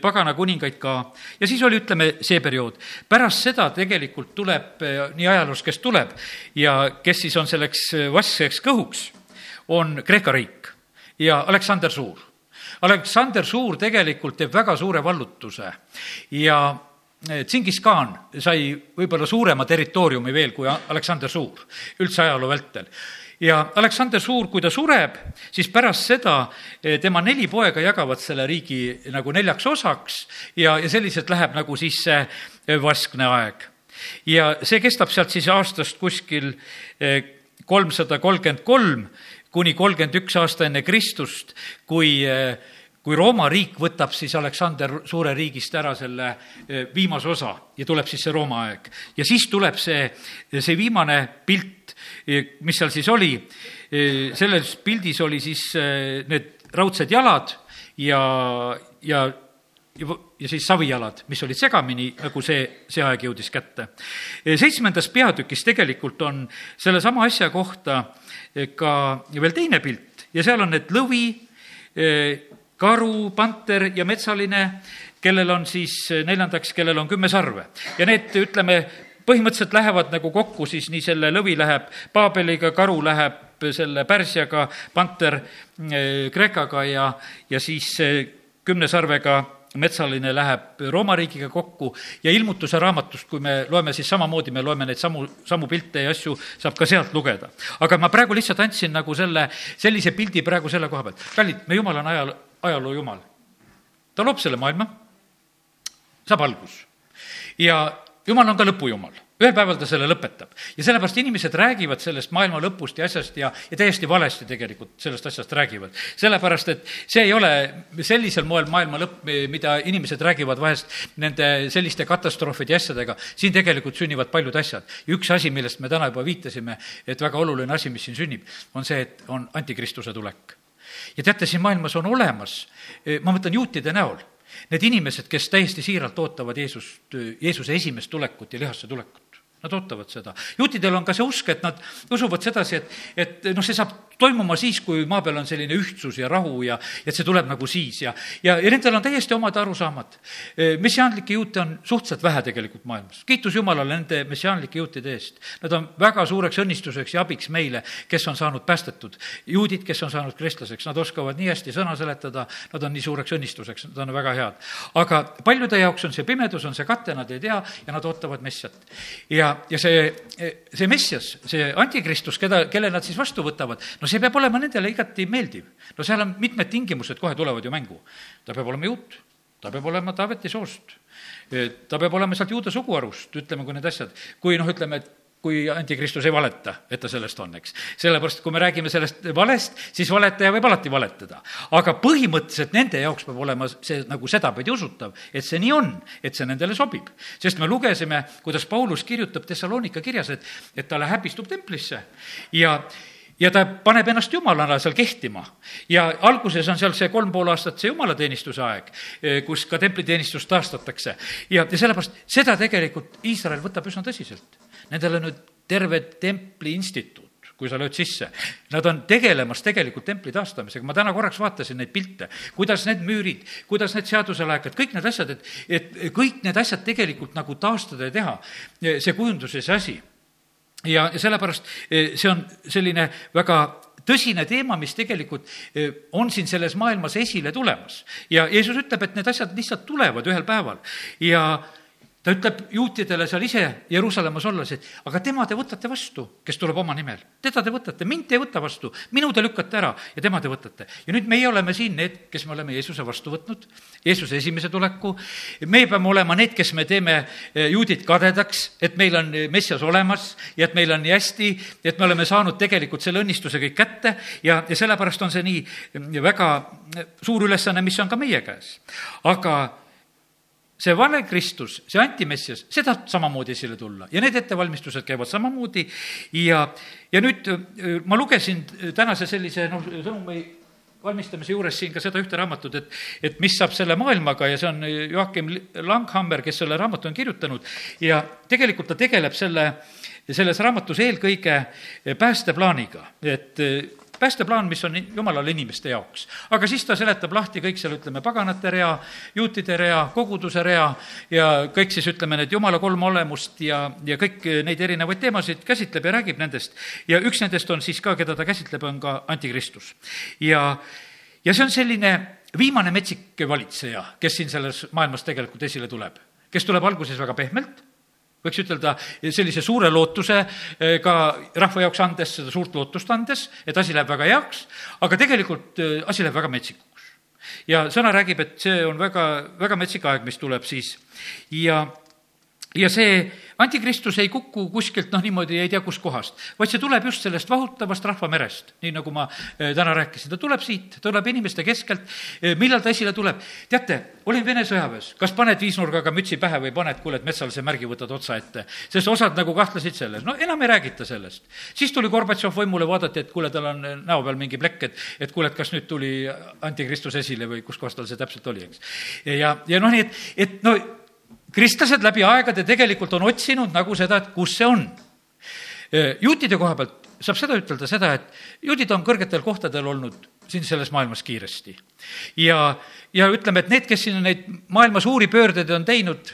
pagana kuningaid ka. ja siis oli, ütleme, see periood. pärast seda tegelikult tuleb, nii ajaloos, kes tuleb ja kes siis on selleks vaskseks kõhuks, on Kreeka riik ja Aleksander Suur. Aleksander Suur tegelikult teeb väga suure vallutuse ja Tsingis khan sai võib-olla suurema territooriumi veel kui Aleksander Suur üldse ajaloo vältel ja Aleksander Suur, kui ta sureb, siis pärast seda eh, tema neli poega jagavad selle riigi nagu neljaks osaks ja, ja selliselt läheb nagu siis see eh, vaskne aeg. ja see kestab sealt siis aastast kuskil eh, kolmsada kolmkümmend kolm kuni kolmkümmend üks aasta enne Kristust, kui kui Rooma riik võtab siis Aleksander Suure riigist ära selle viimase osa ja tuleb siis see Rooma aeg. ja siis tuleb see, see viimane pilt mis seal siis oli, selles pildis oli siis need raudsed jalad ja, ja ja siis savijalad, mis olid segamini, nagu see, see aeg jõudis kätte. seitsmendas peatükis tegelikult on sellesama asja kohta ka veel teine pilt ja seal on need lõvi, karu, panter ja metsaline, kellel on siis neljandaks, kellel on kümme sarve. ja need, ütleme, põhimõtteliselt lähevad nagu kokku siis nii selle lõvi läheb Paabeliga, karu läheb selle Pärsiaga, panter eh, Kreekaga ja, ja siis kümne sarvega metsaline läheb Rooma riigiga kokku ja ilmutuse raamatust, kui me loeme, siis samamoodi me loeme neid samu, samu pilte ja asju, saab ka sealt lugeda. aga ma praegu lihtsalt andsin nagu selle, sellise pildi praegu selle koha pealt. kallid, me Jumal on ajal, ajaloo Jumal. ta loob selle maailma, saab algus. ja jumal on ka lõpujumal ühel päeval ta selle lõpetab ja sellepärast inimesed räägivad sellest maailma lõpust ja asjast ja, ja täiesti valesti tegelikult sellest asjast räägivad. sellepärast, et see ei ole sellisel moel maailma lõpp, mida inimesed räägivad vahest nende selliste katastroofide ja asjadega. siin tegelikult sünnivad paljud asjad. ja üks asi, millest me täna juba viitasime, et väga oluline asi, mis siin sünnib, on see, et on antikristuse tulek. Ja teate, siin maailmas on olemas, ma mõtlen juutide näol Need inimesed, kes täiesti siiralt ootavad Jeesust, Jeesuse esimest tulekut ja lihasse tulekut. Nad ootavad seda. juutidel on ka see usk, et nad usuvad sedasi, et, et noh, see saab toimuma siis, kui maa peal on selline ühtsus ja rahu ja, ja et see tuleb nagu siis ja, ja, ja nendel on täiesti omad arusaamad. messiaanlikke juute on suhteliselt vähe tegelikult maailmas. kiitus Jumalale nende messiaanlike juutide eest. Nad on väga suureks õnnistuseks ja abiks meile, kes on saanud päästetud. juudid, kes on saanud kristlaseks, nad oskavad nii hästi sõna seletada, nad on nii suureks õnnistuseks, nad on väga head. aga paljude jaoks on see pimedus, on see kate, nad ei tea ja nad ootavad messiat. ja ja, see, see Messias, see antikristus, keda, kelle nad siis vastu võtavad, no see peab olema nendele igati meeldiv. no seal on mitmed tingimused kohe tulevad ju mängu. ta peab olema juut, ta peab olema Taaveti soost, ta peab olema sealt juuda suguharust, ütleme, kui need asjad, kui noh, ütleme, et kui antikristus ei valeta, et ta sellest on, eks. sellepärast, kui me räägime sellest valest, siis valetaja võib alati valetada. aga põhimõtteliselt nende jaoks peab olema see nagu sedapidi usutav, et see nii on, et see nendele sobib. sest me lugesime, kuidas Paulus kirjutab Thessalonika kirjas, et, et ta häbistub templisse ja ja ta paneb ennast jumalana seal kehtima. ja alguses on seal see kolm pool aastat see jumalateenistuse aeg, kus ka templiteenistus taastatakse. ja, ja sellepärast seda tegelikult Iisrael võtab üsna tõsiselt Nendel on nüüd terve templi instituut kui sa lööd sisse. Nad on tegelemas tegelikult templi taastamisega, ma täna korraks vaatasin neid pilte, kuidas need müürid, kuidas need seaduselaekad, kõik need asjad, et, et kõik need asjad tegelikult nagu taastada ja teha, see kujundus ja see asi. Ja, ja sellepärast eh, see on selline väga tõsine teema, mis tegelikult eh, on siin selles maailmas esile tulemas. ja Jeesus ütleb, et need asjad lihtsalt tulevad ühel päeval ja ta ütleb juutidele seal ise Jeruusalemmas olles, et aga tema te võtate vastu, kes tuleb oma nimel. teda te võtate, mind te ei võta vastu, minu te lükkate ära ja tema te võtate. ja nüüd meie oleme siin need, kes me oleme Jeesuse vastu võtnud, Jeesuse esimese tuleku, meie peame olema need, kes me teeme eh, juudid kadedaks, et meil on eh, Messias olemas ja et meil on nii hästi, et me oleme saanud tegelikult selle õnnistuse kõik kätte ja, ja sellepärast on see nii eh, väga suur ülesanne, mis on ka meie käes. aga, see vale Kristus, see antimessias, see tahab samamoodi esile tulla. Ja need ettevalmistused käivad samamoodi. Ja, ja nüüd äh, ma lugesin tänase sellise noh, sõnumi valmistamise juures siin ka seda ühte raamatut, et, et mis saab selle maailmaga ja see on Joakim Langhammer, kes selle raamatu on kirjutanud. Ja tegelikult ta tegeleb selle, selles raamatus eelkõige päästeplaaniga, et päästeplaan, mis on jumalale inimeste jaoks. aga siis ta seletab lahti kõik seal, ütleme, paganate rea, juutide rea, koguduse rea ja kõik siis, ütleme, need jumala kolm olemust ja, ja kõik neid erinevaid teemasid käsitleb ja räägib nendest. ja üks nendest on siis ka, keda ta käsitleb, on ka antikristus. ja, ja see on selline viimane metsik valitseja, kes siin selles maailmas tegelikult esile tuleb, kes tuleb alguses väga pehmelt võiks ütelda sellise suure lootuse eh, ka rahva jaoks andes, seda suurt lootust andes, et asi läheb väga heaks, aga tegelikult eh, asi läheb väga metsikuks. ja sõna räägib, et see on väga, väga metsik aeg, mis tuleb siis ja ja see antikristus ei kuku kuskilt noh, niimoodi ei tea kuskohast, vaid see tuleb just sellest vahutavast rahvamerest, nii nagu ma eh, täna rääkisin, ta tuleb siit, tuleb inimeste keskelt. Eh, millal ta esile tuleb? teate, olin Vene sõjaväes, kas paned viisnurgaga mütsi pähe või paned, kuule, et metsalise märgi võtad otsa ette, sest osad nagu kahtlesid selles, no enam ei räägita sellest. siis tuli Gorbatšov võimule, vaadati, et kuule, tal on näo peal mingi plekk, et, et kuule, et kas nüüd tuli antikristus esile või kus kohas tal see täpselt oli, eks. ja, ja noh, nii et, et no kristlased läbi aegade tegelikult on otsinud nagu seda, et kus see on. juutide koha pealt saab seda ütelda, seda, et juudid on kõrgetel kohtadel olnud siin selles maailmas kiiresti. ja, ja ütleme, et need, kes siin neid maailma suuri pöördeid on teinud,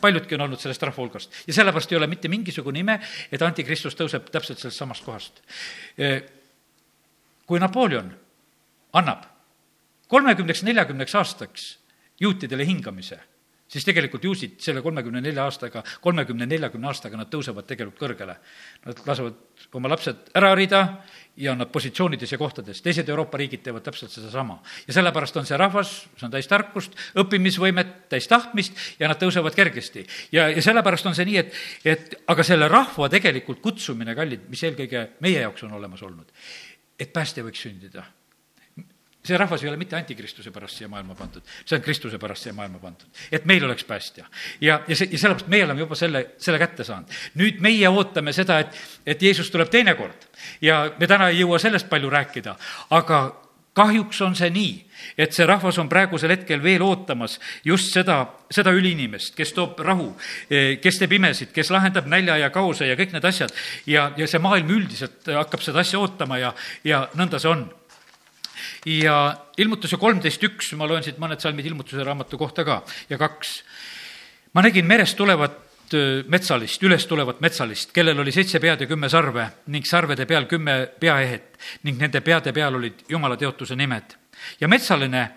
paljudki on olnud sellest rahva hulgast ja sellepärast ei ole mitte mingisugune ime, et antikristus tõuseb täpselt sellest samast kohast. kui Napoleon annab kolmekümneks, neljakümneks aastaks juutidele hingamise siis tegelikult juusid selle kolmekümne nelja aastaga, kolmekümne, neljakümne aastaga nad tõusevad tegelikult kõrgele. Nad lasevad oma lapsed ära harida ja nad positsioonides ja kohtades, teised Euroopa riigid teevad täpselt sedasama. ja sellepärast on see rahvas, see on täis tarkust, õppimisvõimet, täis tahtmist ja nad tõusevad kergesti. ja, ja sellepärast on see nii, et, et aga selle rahva tegelikult kutsumine, kallid, mis eelkõige meie jaoks on olemas olnud, et päästja võiks sündida see rahvas ei ole mitte antikristuse pärast siia maailma pandud, see on Kristuse pärast siia maailma pandud. et meil oleks päästja. ja, ja see, ja sellepärast meie oleme juba selle, selle kätte saanud. nüüd meie ootame seda, et, et Jeesus tuleb teinekord ja me täna ei jõua sellest palju rääkida, aga kahjuks on see nii, et see rahvas on praegusel hetkel veel ootamas just seda, seda üliinimest, kes toob rahu, kes teeb imesid, kes lahendab nälja ja kaose ja kõik need asjad. ja, ja see maailm üldiselt hakkab seda asja ootama ja, ja nõnda see on ja ilmutuse kolmteist üks, ma loen siit mõned salmid ilmutuse raamatu kohta ka ja kaks. ma nägin merest tulevat metsalist, üles tulevat metsalist, kellel oli seitse pead ja kümme sarve ning sarvede peal kümme peaehet ning nende peade peal olid jumala teotuse nimed. ja metsaline,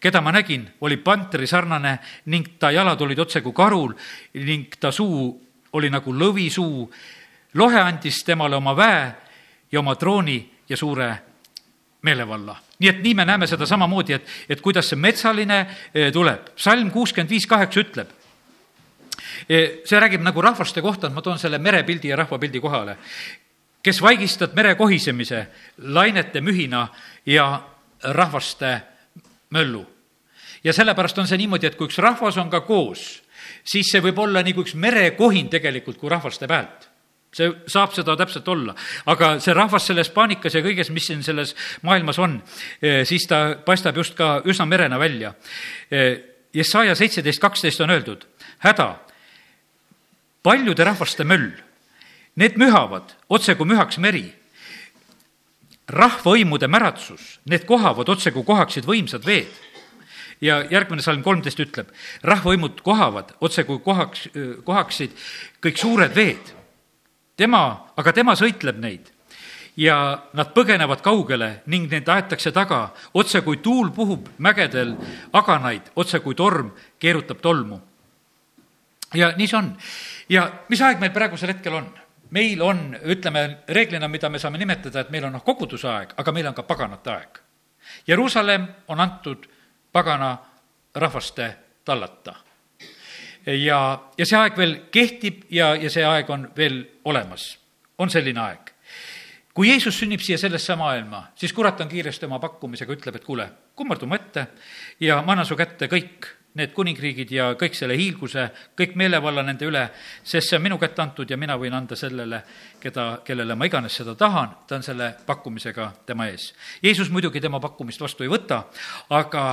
keda ma nägin, oli pantri sarnane ning ta jalad olid otse kui karul ning ta suu oli nagu lõvisuu. lohe andis temale oma väe ja oma trooni ja suure meelevalla nii et nii me näeme seda samamoodi, et, et kuidas see metsaline eh, tuleb. salm kuuskümmend viis kaheksa ütleb, eh, see räägib nagu rahvaste kohta, ma toon selle merepildi ja rahvapildi kohale, kes vaigistad mere kohisemise, lainete mühina ja rahvaste möllu. ja sellepärast on see niimoodi, et kui üks rahvas on ka koos, siis see võib olla nagu üks merekohin tegelikult kui rahvaste pealt see saab seda täpselt olla, aga see rahvas selles paanikas ja kõiges, mis siin selles maailmas on, eh, siis ta paistab just ka üsna merena välja. Eh, Jesaja seitseteist kaksteist on öeldud, häda, paljude rahvaste möll, need mühavad otse kui mühaks meri. rahvahõimude märatsus, need kohavad otse kui kohaksid võimsad veed ja järgmine salm kolmteist ütleb, rahvahõimud kohavad otse kui kohaks, kohaksid kõik suured veed tema, aga tema sõitleb neid ja nad põgenevad kaugele ning neid aetakse taga, otse kui tuul puhub mägedel aganaid, otse kui torm keerutab tolmu. ja nii see on. ja mis aeg meil praegusel hetkel on? meil on, ütleme reeglina, mida me saame nimetada, et meil on noh, koguduse aeg, aga meil on ka paganate aeg. Jeruusalemm on antud pagana rahvaste tallata ja, ja see aeg veel kehtib ja, ja see aeg on veel olemas, on selline aeg. kui Jeesus sünnib siia sellesse maailma, siis kurat on kiiresti oma pakkumisega, ütleb, et kuule, kummardu mu ette ja ma annan su kätte kõik, need kuningriigid ja kõik selle hiilguse, kõik meelevalla nende üle, sest see on minu kätte antud ja mina võin anda sellele, keda, kellele ma iganes seda tahan, ta on selle pakkumisega tema ees. Jeesus muidugi tema pakkumist vastu ei võta, aga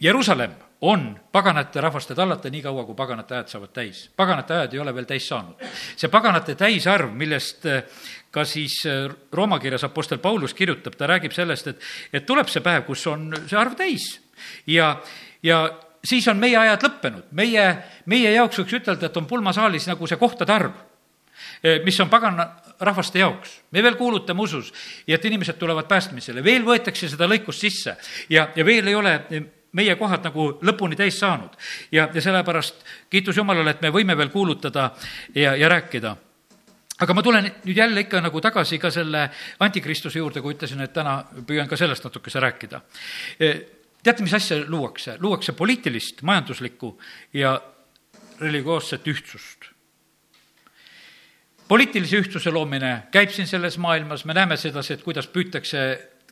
Jeruusalemm on paganate rahvaste tallata nii kaua, kui paganate ajad saavad täis. paganate ajad ei ole veel täis saanud. see paganate täisarv, millest eh, ka siis eh, Rooma kirjas Apostel Paulus kirjutab, ta räägib sellest, et, et tuleb see päev, kus on see arv täis ja, ja siis on meie ajad lõppenud. meie, meie jaoks võiks ütelda, et on pulmasaalis nagu see kohtade arv, eh, mis on pagana rahvaste jaoks. me veel kuulutame usus ja et inimesed tulevad päästmisele, veel võetakse seda lõikust sisse ja, ja veel ei ole meie kohad nagu lõpuni täis saanud. ja, ja sellepärast kiitus Jumalale, et me võime veel kuulutada ja, ja rääkida aga ma tulen nüüd jälle ikka nagu tagasi ka selle antikristuse juurde, kui ütlesin, et täna püüan ka sellest natukese rääkida. E, teate, mis asja luuakse? luuakse poliitilist, majanduslikku ja religioosset ühtsust. poliitilise ühtsuse loomine käib siin selles maailmas, me näeme sedasi, et kuidas püütakse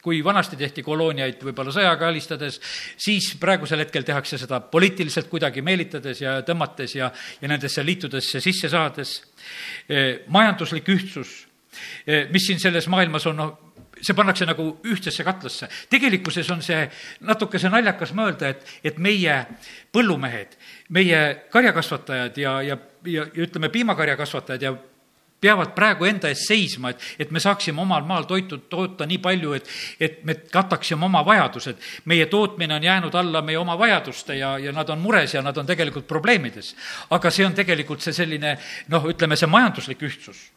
kui vanasti tehti kolooniaid võib-olla sõjaga alistades, siis praegusel hetkel tehakse seda poliitiliselt kuidagi meelitades ja tõmmates ja, ja nendesse liitudesse sisse saades. E, majanduslik ühtsus, e, mis siin selles maailmas on, noh, see pannakse nagu ühtsesse katlasse. tegelikkuses on see natukese naljakas mõelda, et, et meie põllumehed, meie karjakasvatajad ja, ja, ja, ja ütleme, piimakarjakasvatajad ja peavad praegu enda eest seisma, et, et me saaksime omal maal toitu toota nii palju, et, et me kataksime oma vajadused. meie tootmine on jäänud alla meie oma vajaduste ja, ja nad on mures ja nad on tegelikult probleemides. aga see on tegelikult see selline noh, ütleme see majanduslik ühtsus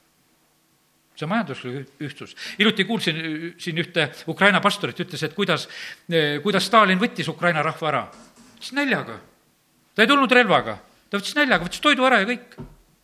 see majanduslik ühtsus. hiljuti kuulsin siin ühte Ukraina pastorit, ütles, et kuidas, kuidas Stalin võttis Ukraina rahva ära. siis näljaga. ta ei tulnud relvaga, ta võttis näljaga, võttis toidu ära ja kõik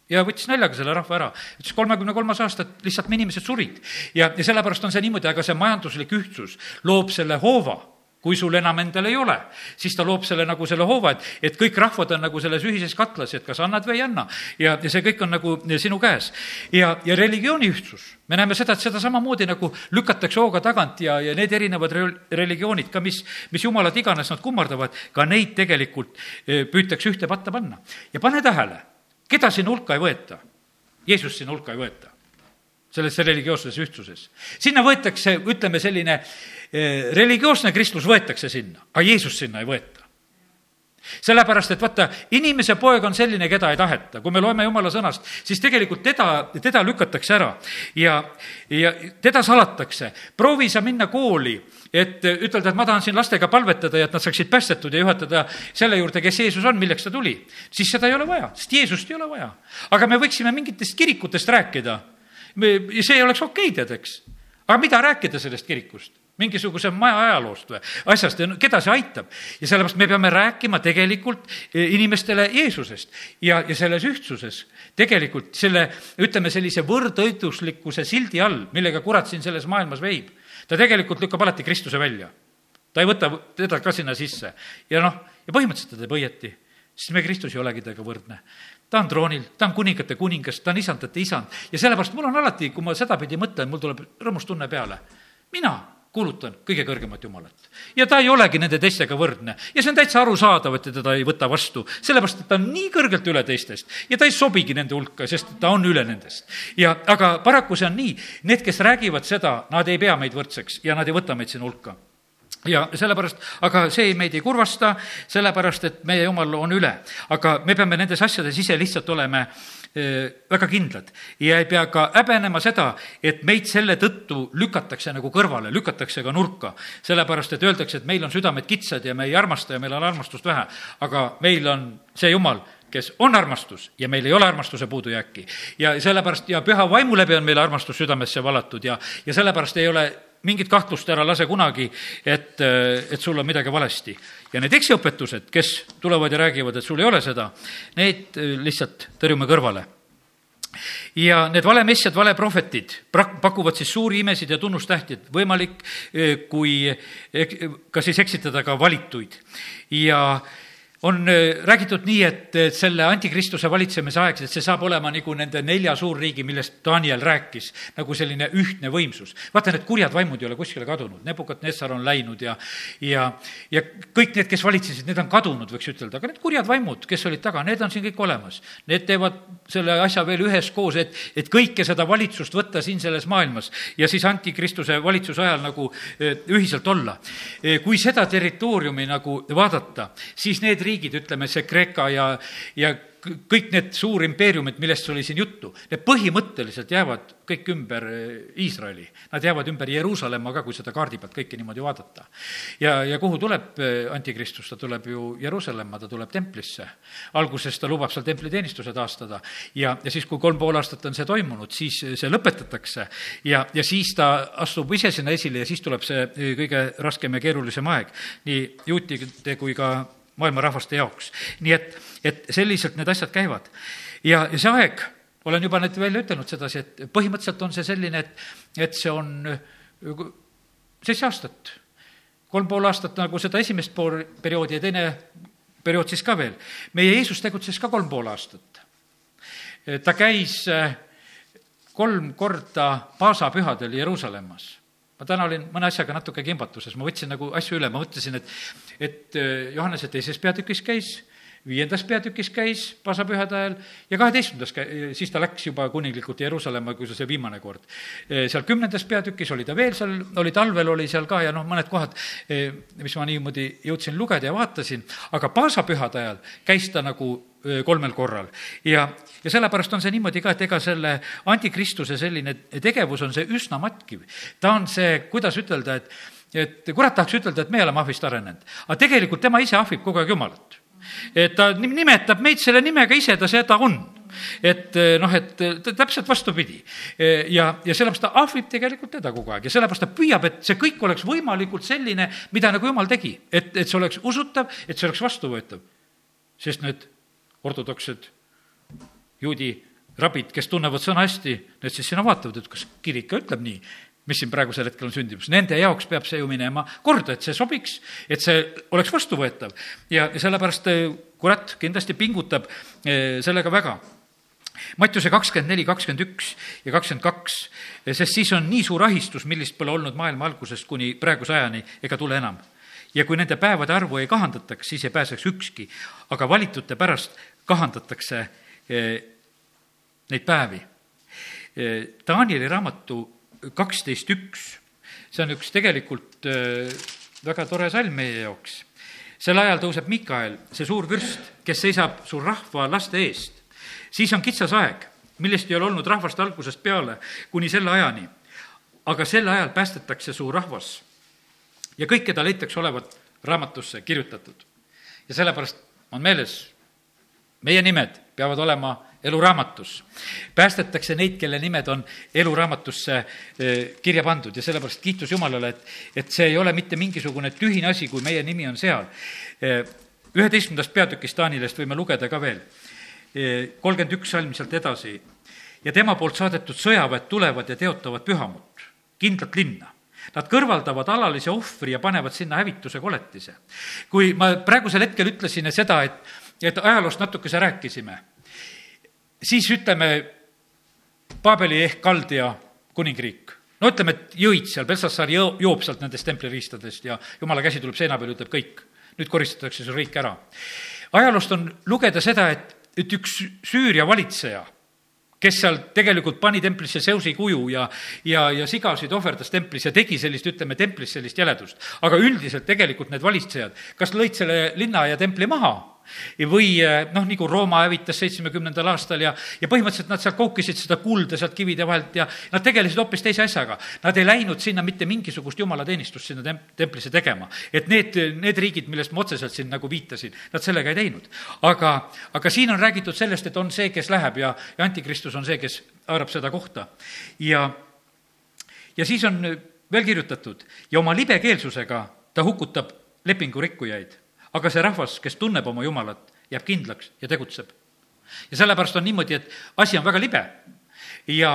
ja võttis näljaga selle rahva ära. ütles, kolmekümne kolmas aasta, et lihtsalt me inimesed surid. ja, ja sellepärast on see niimoodi, aga see majanduslik ühtsus loob selle hoova kui sul enam endal ei ole, siis ta loob selle nagu selle hoova, et, et kõik rahvad on nagu selles ühises katlas, et kas annad või ei anna. ja, ja see kõik on nagu sinu käes. ja, ja religiooni ühtsus, me näeme seda, et seda samamoodi nagu lükatakse hooga tagant ja, ja need erinevad religioonid ka, mis, mis jumalad iganes nad kummardavad, ka neid tegelikult eh, püütakse ühte patta panna. ja pane tähele keda sinna hulka ei võeta? Jeesus sinna hulka ei võeta, selles religioosses ühtsuses. sinna võetakse, ütleme, selline eh, religioosne kristlus võetakse sinna, aga Jeesus sinna ei võeta sellepärast, et vaata, inimese poeg on selline, keda ei taheta. kui me loeme jumala sõnast, siis tegelikult teda, teda lükatakse ära ja, ja teda salatakse. proovi sa minna kooli, et ütelda, et ma tahan siin lastega palvetada ja et nad saaksid päästetud ja juhatada selle juurde, kes Jeesus on, milleks ta tuli. siis seda ei ole vaja, sest Jeesust ei ole vaja. aga me võiksime mingitest kirikutest rääkida. see oleks okei okay,, tead, eks. aga mida rääkida sellest kirikust? mingisuguse maja ajaloost või asjast ja keda see aitab. ja sellepärast me peame rääkima tegelikult e, inimestele Jeesusest ja, ja selles ühtsuses tegelikult selle, ütleme sellise võrdõiguslikkuse sildi all, millega kurat siin selles maailmas veib, ta tegelikult lükkab alati Kristuse välja. ta ei võta teda ka sinna sisse ja noh, ja põhimõtteliselt ta teeb õieti, sest me Kristus ei olegi temaga võrdne ta on troonil, ta on kuningate kuningas, ta on isandate isand ja sellepärast mul on alati, kui ma sedapidi mõtlen, mul tuleb rõõmus tunne peale. mina kuulutan kõige kõrgemat Jumalat. ja ta ei olegi nende teistega võrdne ja see on täitsa arusaadav, et te teda ei võta vastu, sellepärast et ta on nii kõrgelt üle teistest ja ta ei sobigi nende hulka, sest ta on üle nendest. ja aga paraku see on nii, need, kes räägivad seda, nad ei pea meid võrdseks ja nad ei võta meid sinna hulka ja sellepärast, aga see meid ei kurvasta, sellepärast et meie jumal on üle. aga me peame nendes asjades ise lihtsalt olema väga kindlad ja ei pea ka häbenema seda, et meid selle tõttu lükatakse nagu kõrvale, lükatakse ka nurka. sellepärast, et öeldakse, et meil on südamed kitsad ja me ei armasta ja meil on armastust vähe. aga meil on see Jumal, kes on armastus ja meil ei ole armastuse puudujääki. ja sellepärast ja püha vaimu läbi on meil armastus südamesse valatud ja, ja sellepärast ei ole mingit kahtlust ära lase kunagi, et, et sul on midagi valesti. ja need eksiõpetused, kes tulevad ja räägivad, et sul ei ole seda, need lihtsalt tõrjume kõrvale ja need valemessjad, valeprohvetid pakuvad siis suuri imesid ja tunnustähti, et võimalik, kui ka siis eksitada ka valituid. ja on äh, räägitud nii, et selle antikristuse valitsemise aeg, et see saab olema nagu nende nelja suurriigi, millest Daniel rääkis, nagu selline ühtne võimsus. vaata, need kurjad vaimud ei ole kuskile kadunud, Nebukat-Nessar on läinud ja, ja, ja kõik need, kes valitsesid, need on kadunud, võiks ütelda, aga need kurjad vaimud, kes olid taga, need on siin kõik olemas. Need teevad selle asja veel üheskoos, et, et kõike seda valitsust võtta siin selles maailmas ja siis antikristuse valitsuse ajal nagu eh, ühiselt olla. Eh, kui seda territooriumi nagu vaadata, siis need riigid, ütleme see Kreeka ja, ja kõik need suurimpeeriumid, millest oli siin juttu, need põhimõtteliselt jäävad kõik ümber eh, Iisraeli. Nad jäävad ümber Jeruusalemma ka, kui seda kaardi pealt kõike niimoodi vaadata. ja, ja kuhu tuleb eh, antikristus, ta tuleb ju Jeruusalemma, ta tuleb templisse. alguses ta lubab seal templiteenistuse taastada ja, ja siis, kui kolm pool aastat on see toimunud, siis see lõpetatakse ja, ja siis ta astub ise sinna esile ja siis tuleb see eh, kõige raskem ja keerulisem aeg nii juutide kui ka maailma rahvaste jaoks. nii et, et selliselt need asjad käivad. ja, ja see aeg, olen juba nüüd välja ütelnud sedasi, et põhimõtteliselt on see selline, et, et see on seitse aastat. kolm pool aastat nagu seda esimest pool perioodi ja teine periood siis ka veel. meie Jeesus tegutses ka kolm pool aastat. ta käis eh, kolm korda paasapühadel Jeruusalemmas ma täna olin mõne asjaga natuke kimbatuses, ma võtsin nagu asju üle, ma mõtlesin, et, et äh, Johannese teises peatükis käis, viiendas peatükis käis pasapühade ajal ja kaheteistkümnendas, siis ta läks juba kuninglikult Jeruusalemma, kui see viimane kord. Äh, seal kümnendas peatükis oli ta veel seal, oli talvel, oli seal ka ja noh, mõned kohad, äh, mis ma niimoodi jõudsin lugeda ja vaatasin, aga paasapühade ajal käis ta nagu kolmel korral. ja, ja sellepärast on see niimoodi ka, et ega selle antikristuse selline tegevus on see üsna matkiv. ta on see, kuidas ütelda, et, et kurat tahaks ütelda, et me oleme ahvist arenenud, aga tegelikult tema ise ahvib kogu aeg Jumalat. Et ta nimetab meid selle nimega ise, ta seda on et noh, et täpselt vastupidi. ja, ja sellepärast ta ahvib tegelikult teda kogu aeg ja sellepärast ta püüab, et see kõik oleks võimalikult selline, mida nagu jumal tegi. et, et see oleks usutav, et see oleks vastuvõetav. sest need ortodoksed juudi rabid, kes tunnevad sõna hästi, need siis sinna vaatavad, et kas kirik ka ütleb nii, mis siin praegusel hetkel on sündimus. Nende jaoks peab see ju minema korda, et see sobiks, et see oleks vastuvõetav. ja, sellepärast eh, kurat kindlasti pingutab eh, sellega väga. Mattiuse kakskümmend neli, kakskümmend üks ja kakskümmend kaks, sest siis on nii suur ahistus, millist pole olnud maailma algusest kuni praeguse ajani ega tule enam ja kui nende päevade arvu ei kahandataks, siis ei pääseks ükski. aga valitute pärast kahandatakse eh, neid päevi. Eh, Danieli raamatu kaksteist üks, see on üks tegelikult eh, väga tore salm meie jaoks. sel ajal tõuseb Mikael, see suur vürst, kes seisab su rahva laste eest. siis on kitsas aeg, millest ei ole olnud rahvast algusest peale kuni selle ajani. aga sel ajal päästetakse su rahvas ja kõik, keda leitakse olevat raamatusse kirjutatud. ja sellepärast on meeles, meie nimed peavad olema eluraamatus. päästetakse neid, kelle nimed on eluraamatusse eh, kirja pandud ja sellepärast kiitus Jumalale, et, et see ei ole mitte mingisugune tühine asi, kui meie nimi on seal. Eh, üheteistkümnendast peatükist Taanilest võime lugeda ka veel, eh, kolmkümmend üks salm sealt edasi. ja tema poolt saadetud sõjaväed tulevad ja teotavad pühamut, kindlat linna Nad kõrvaldavad alalise ohvri ja panevad sinna hävituse koletise. kui ma praegusel hetkel ütlesin seda, et, et ajaloost natukese rääkisime, siis ütleme, Paabeli ehk Kaldja kuningriik no ütleme, et jõid seal, Belsassar jõo-, joob sealt nendest templiriistadest ja jumala käsi tuleb seina peale, ütleb kõik. nüüd koristatakse see riik ära. ajaloost on lugeda seda, et, et üks Süüria valitseja kes seal tegelikult pani templisse Zeusi kuju ja, ja, ja sigasid ohverdas templis ja tegi sellist, ütleme, templis sellist jäledust. aga üldiselt tegelikult need valitsejad, kas lõid selle linna ja templi maha või eh, noh, nagu Rooma hävitas seitsmekümnendal aastal ja, ja põhimõtteliselt nad seal koukisid seda kulda sealt kivide vahelt ja nad tegelesid hoopis teise asjaga. Nad ei läinud sinna mitte mingisugust jumalateenistust sinna tem-, templisse tegema. et need, need riigid, millest ma otseselt siin nagu viitasin, nad sellega ei teinud. aga, aga siin on räägitud sellest, et on see, kes läheb ja, ja antikristus on see, kes haarab seda kohta. ja, ja siis on veel kirjutatud ja oma libekeelsusega ta hukutab lepingu rikkujaid aga see rahvas, kes tunneb oma Jumalat, jääb kindlaks ja tegutseb. ja sellepärast on niimoodi, et asi on väga libe ja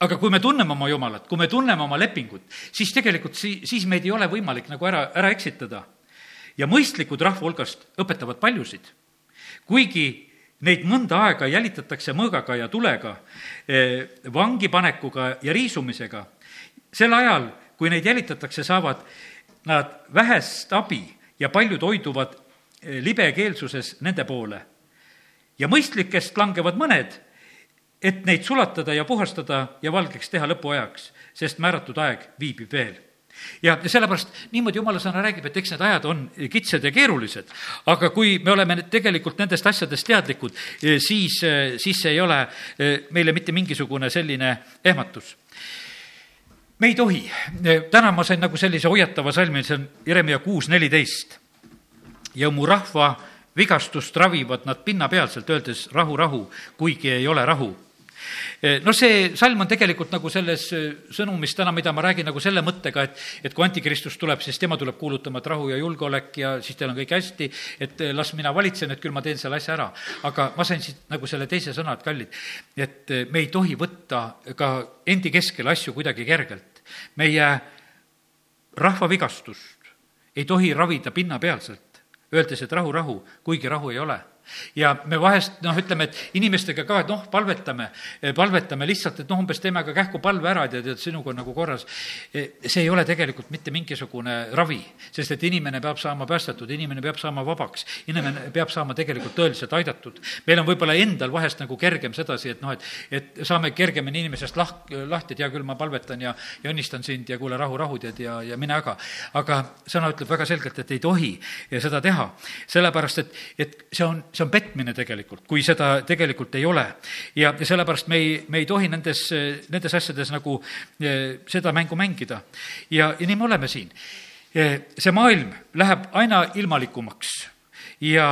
aga kui me tunneme oma Jumalat, kui me tunneme oma lepingut, siis tegelikult si-, siis meid ei ole võimalik nagu ära, ära eksitada. ja mõistlikud rahva hulgast õpetavad paljusid. kuigi neid mõnda aega jälitatakse mõõgaga ja tulega, eh, vangipanekuga ja riisumisega, sel ajal, kui neid jälitatakse, saavad nad vähest abi ja paljud hoiduvad eh, libekeelsuses nende poole. ja mõistlikest langevad mõned, et neid sulatada ja puhastada ja valgeks teha lõpuajaks, sest määratud aeg viibib veel. Ja sellepärast niimoodi jumala sõna räägib, et eks need ajad on kitsad ja keerulised, aga kui me oleme tegelikult nendest asjadest teadlikud, eh, siis, eh, siis see ei ole meile mitte mingisugune selline ehmatus me ei tohi, täna ma sain nagu sellise hoiatava salmi, see on Jeremia kuus neliteist. ja mu rahva vigastust ravivad nad pinnapealselt, öeldes rahu, rahu, kuigi ei ole rahu no see salm on tegelikult nagu selles sõnumis täna, mida ma räägin nagu selle mõttega, et, et kui antikristus tuleb, siis tema tuleb kuulutama, et rahu ja julgeolek ja siis teil on kõik hästi, et las mina valitsen, et küll ma teen selle asja ära. aga ma sain siit nagu selle teise sõna, et kallid, et me ei tohi võtta ka endi keskel asju kuidagi kergelt meie rahva vigastust ei tohi ravida pinnapealselt, öeldes, et rahu, rahu, kuigi rahu ei ole ja me vahest noh, ütleme, et inimestega ka, et noh, palvetame, palvetame lihtsalt, et noh, umbes teeme aga kähku palve ära, tead, et sinuga on nagu korras. see ei ole tegelikult mitte mingisugune ravi, sest et inimene peab saama päästetud, inimene peab saama vabaks, inimene peab saama tegelikult tõeliselt aidatud. meil on võib-olla endal vahest nagu kergem sedasi, et noh, et, et saame kergemini inimesest lah-, lahti, et hea küll, ma palvetan ja, ja õnnistan sind ja kuule, rahu, rahu, tead, ja, ja mine aga. aga sõna ütleb väga selgelt, et ei tohi seda teha, sellepärast et, et see on see on petmine tegelikult, kui seda tegelikult ei ole. ja, ja sellepärast me ei, me ei tohi nendes, nendes asjades nagu eh, seda mängu mängida. ja, ja nii me oleme siin. Eh, see maailm läheb aina ilmalikumaks ja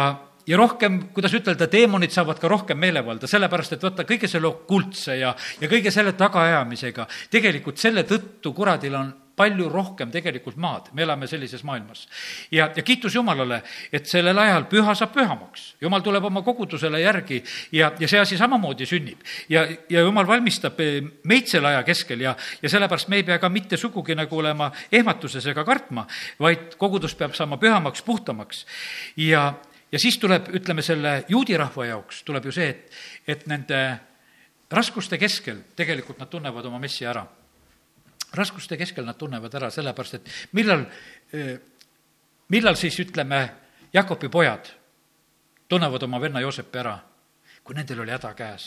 ja rohkem, kuidas ütelda, teemonid saavad ka rohkem meelevalda, sellepärast et vaata, kõige selle okultse ja, ja kõige selle tagaajamisega, tegelikult selle tõttu kuradil on palju rohkem tegelikult maad, me elame sellises maailmas. ja, ja kiitus Jumalale, et sellel ajal püha saab pühamaks. Jumal tuleb oma kogudusele järgi ja, ja see asi samamoodi sünnib. ja, ja Jumal valmistab eh, meid selle aja keskel ja, ja sellepärast me ei pea ka mitte sugugi nagu olema ehmatuses ega kartma, vaid kogudus peab saama pühamaks, puhtamaks. ja, ja siis tuleb, ütleme, selle juudi rahva jaoks tuleb ju see, et, et nende raskuste keskel tegelikult nad tunnevad oma messi ära. Raskuste keskel nad tunnevad ära, sellepärast et millal, millal siis ütleme, Jakobi pojad tunnevad oma venna Joosepi ära, kui nendel oli häda käes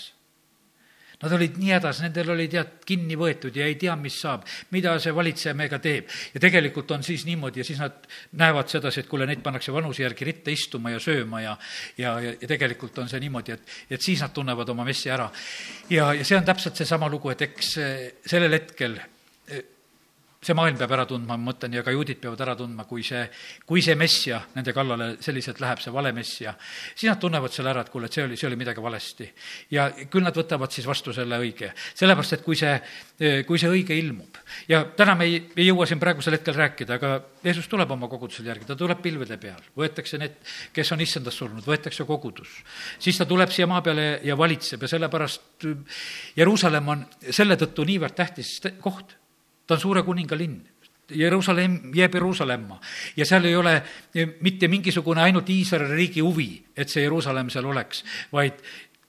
Nad olid nii hädas, nendel oli tead kinni võetud ja ei tea, mis saab, mida see valitseja meiega teeb. ja tegelikult on siis niimoodi ja siis nad näevad sedasi, et kuule, neid pannakse vanuse järgi ritta istuma ja sööma ja ja, ja, ja tegelikult on see niimoodi, et, et siis nad tunnevad oma messi ära. ja, ja see on täpselt seesama lugu, et eks sellel hetkel see maailm peab ära tundma, ma mõtlen, ja ka juudid peavad ära tundma, kui see, kui see messia nende kallale selliselt läheb, see vale messia, siis nad tunnevad selle ära, et kuule, et see oli, see oli midagi valesti. ja küll nad võtavad siis vastu selle õige. sellepärast, et kui see, kui see õige ilmub ja täna me ei, ei jõua siin praegusel hetkel rääkida, aga Jeesus tuleb oma kogudusel järgi, ta tuleb pilvede peal, võetakse need, kes on issandast surnud, võetakse kogudus. siis ta tuleb siia maa peale ja valitseb ja sellepärast Jeruusalemm on selle tõttu niivõrd tähtis koht ta on suure kuninga linn. Jeruusalemm jääb Jeruusalemma ja seal ei ole mitte mingisugune ainult Iisraeli riigi huvi, et see Jeruusalemm seal oleks, vaid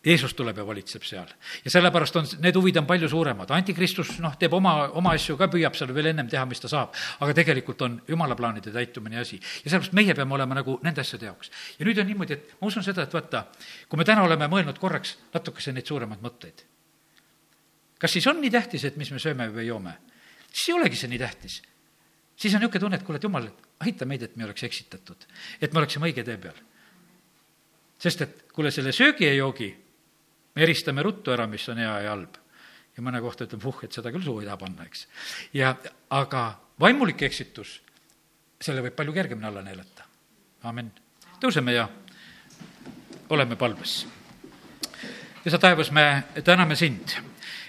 Jeesus tuleb ja valitseb seal. ja sellepärast on, need huvid on palju suuremad, antikristus noh, teeb oma, oma asju ka, püüab seal veel ennem teha, mis ta saab. aga tegelikult on jumala plaanide täitumine asi. ja sellepärast meie peame olema nagu nende asjade jaoks. ja nüüd on niimoodi, et ma usun seda, et vaata, kui me täna oleme mõelnud korraks natukese neid suuremaid mõtteid, kas siis on nii tähtis, et mis me sööme või joome? Siis ei olegi see nii tähtis. siis on niisugune tunne, et kuule, et jumal, aita meid, et me oleks eksitatud, et me oleksime õige tee peal. sest et kuule, selle söögi ja joogi me eristame ruttu ära, mis on hea ja halb. ja mõne kohta ütleme, vuh, et seda küll suhu ei taha panna, eks. ja aga vaimulik eksitus, selle võib palju kergemini alla neelata. amin. tõuseme ja oleme palves. ja sa, taevas, me täname sind,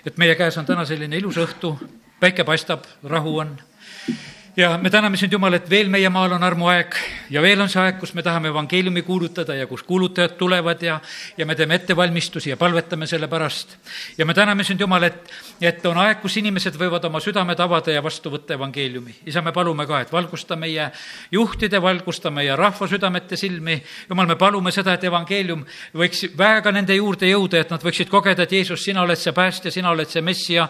et meie käes on täna selline ilus õhtu päike paistab, rahu on. Ja me täname sind, Jumal, et veel meie maal on armuaeg ja veel on see aeg, kus me tahame evangeeliumi kuulutada ja kus kuulutajad tulevad ja, ja me teeme ettevalmistusi ja palvetame selle pärast. ja me täname sind, Jumal, et, et on aeg, kus inimesed võivad oma südamed avada ja vastu võtta evangeeliumi. isa, me palume ka, et valgusta meie juhtide, valgusta meie rahva südamete silmi. Jumal, me palume seda, et evangeelium võiks väega nende juurde jõuda, et nad võiksid kogeda, et Jeesus, sina oled see päästja, sina oled see messia,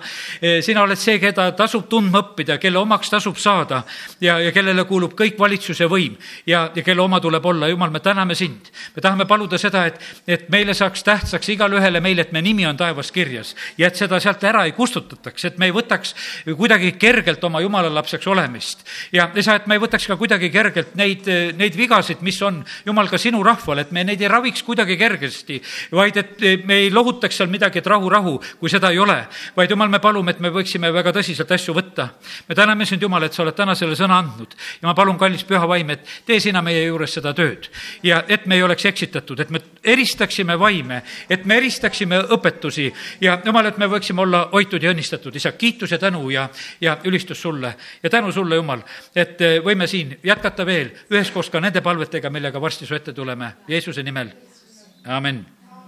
sina oled see, keda tasub tundma õppida, kelle omaks tasub saada saada ja, ja kellele kuulub kõik valitsuse võim ja, ja kelle oma tuleb olla. jumal, me täname sind. me tahame paluda seda, et, et meile saaks tähtsaks igale ühele meil, et me nimi on taevas kirjas ja et seda sealt ära ei kustutataks, et me ei võtaks kuidagi kergelt oma jumala lapseks olemist. ja isa, et me ei võtaks ka kuidagi kergelt neid, neid vigasid, mis on, jumal, ka sinu rahval, et me neid ei raviks kuidagi kergesti, vaid et me ei lohutaks seal midagi, et rahu, rahu, kui seda ei ole. vaid jumal, me palume, et me võiksime väga tõsiselt asju võtta. me täname sind, Jumal, et sa oled täna selle sõna andnud. ja ma palun, kallis püha vaim, et tee sina meie juures seda tööd ja et me ei oleks eksitatud, et me eristaksime vaime, et me eristaksime õpetusi ja jumal, et me võiksime olla hoitud ja õnnistatud. isa, kiitus ja tänu ja, ja ülistus sulle ja tänu sulle, Jumal, et eh, võime siin jätkata veel üheskoos ka nende palvetega, millega varsti su ette tuleme. Jeesuse nimel, amin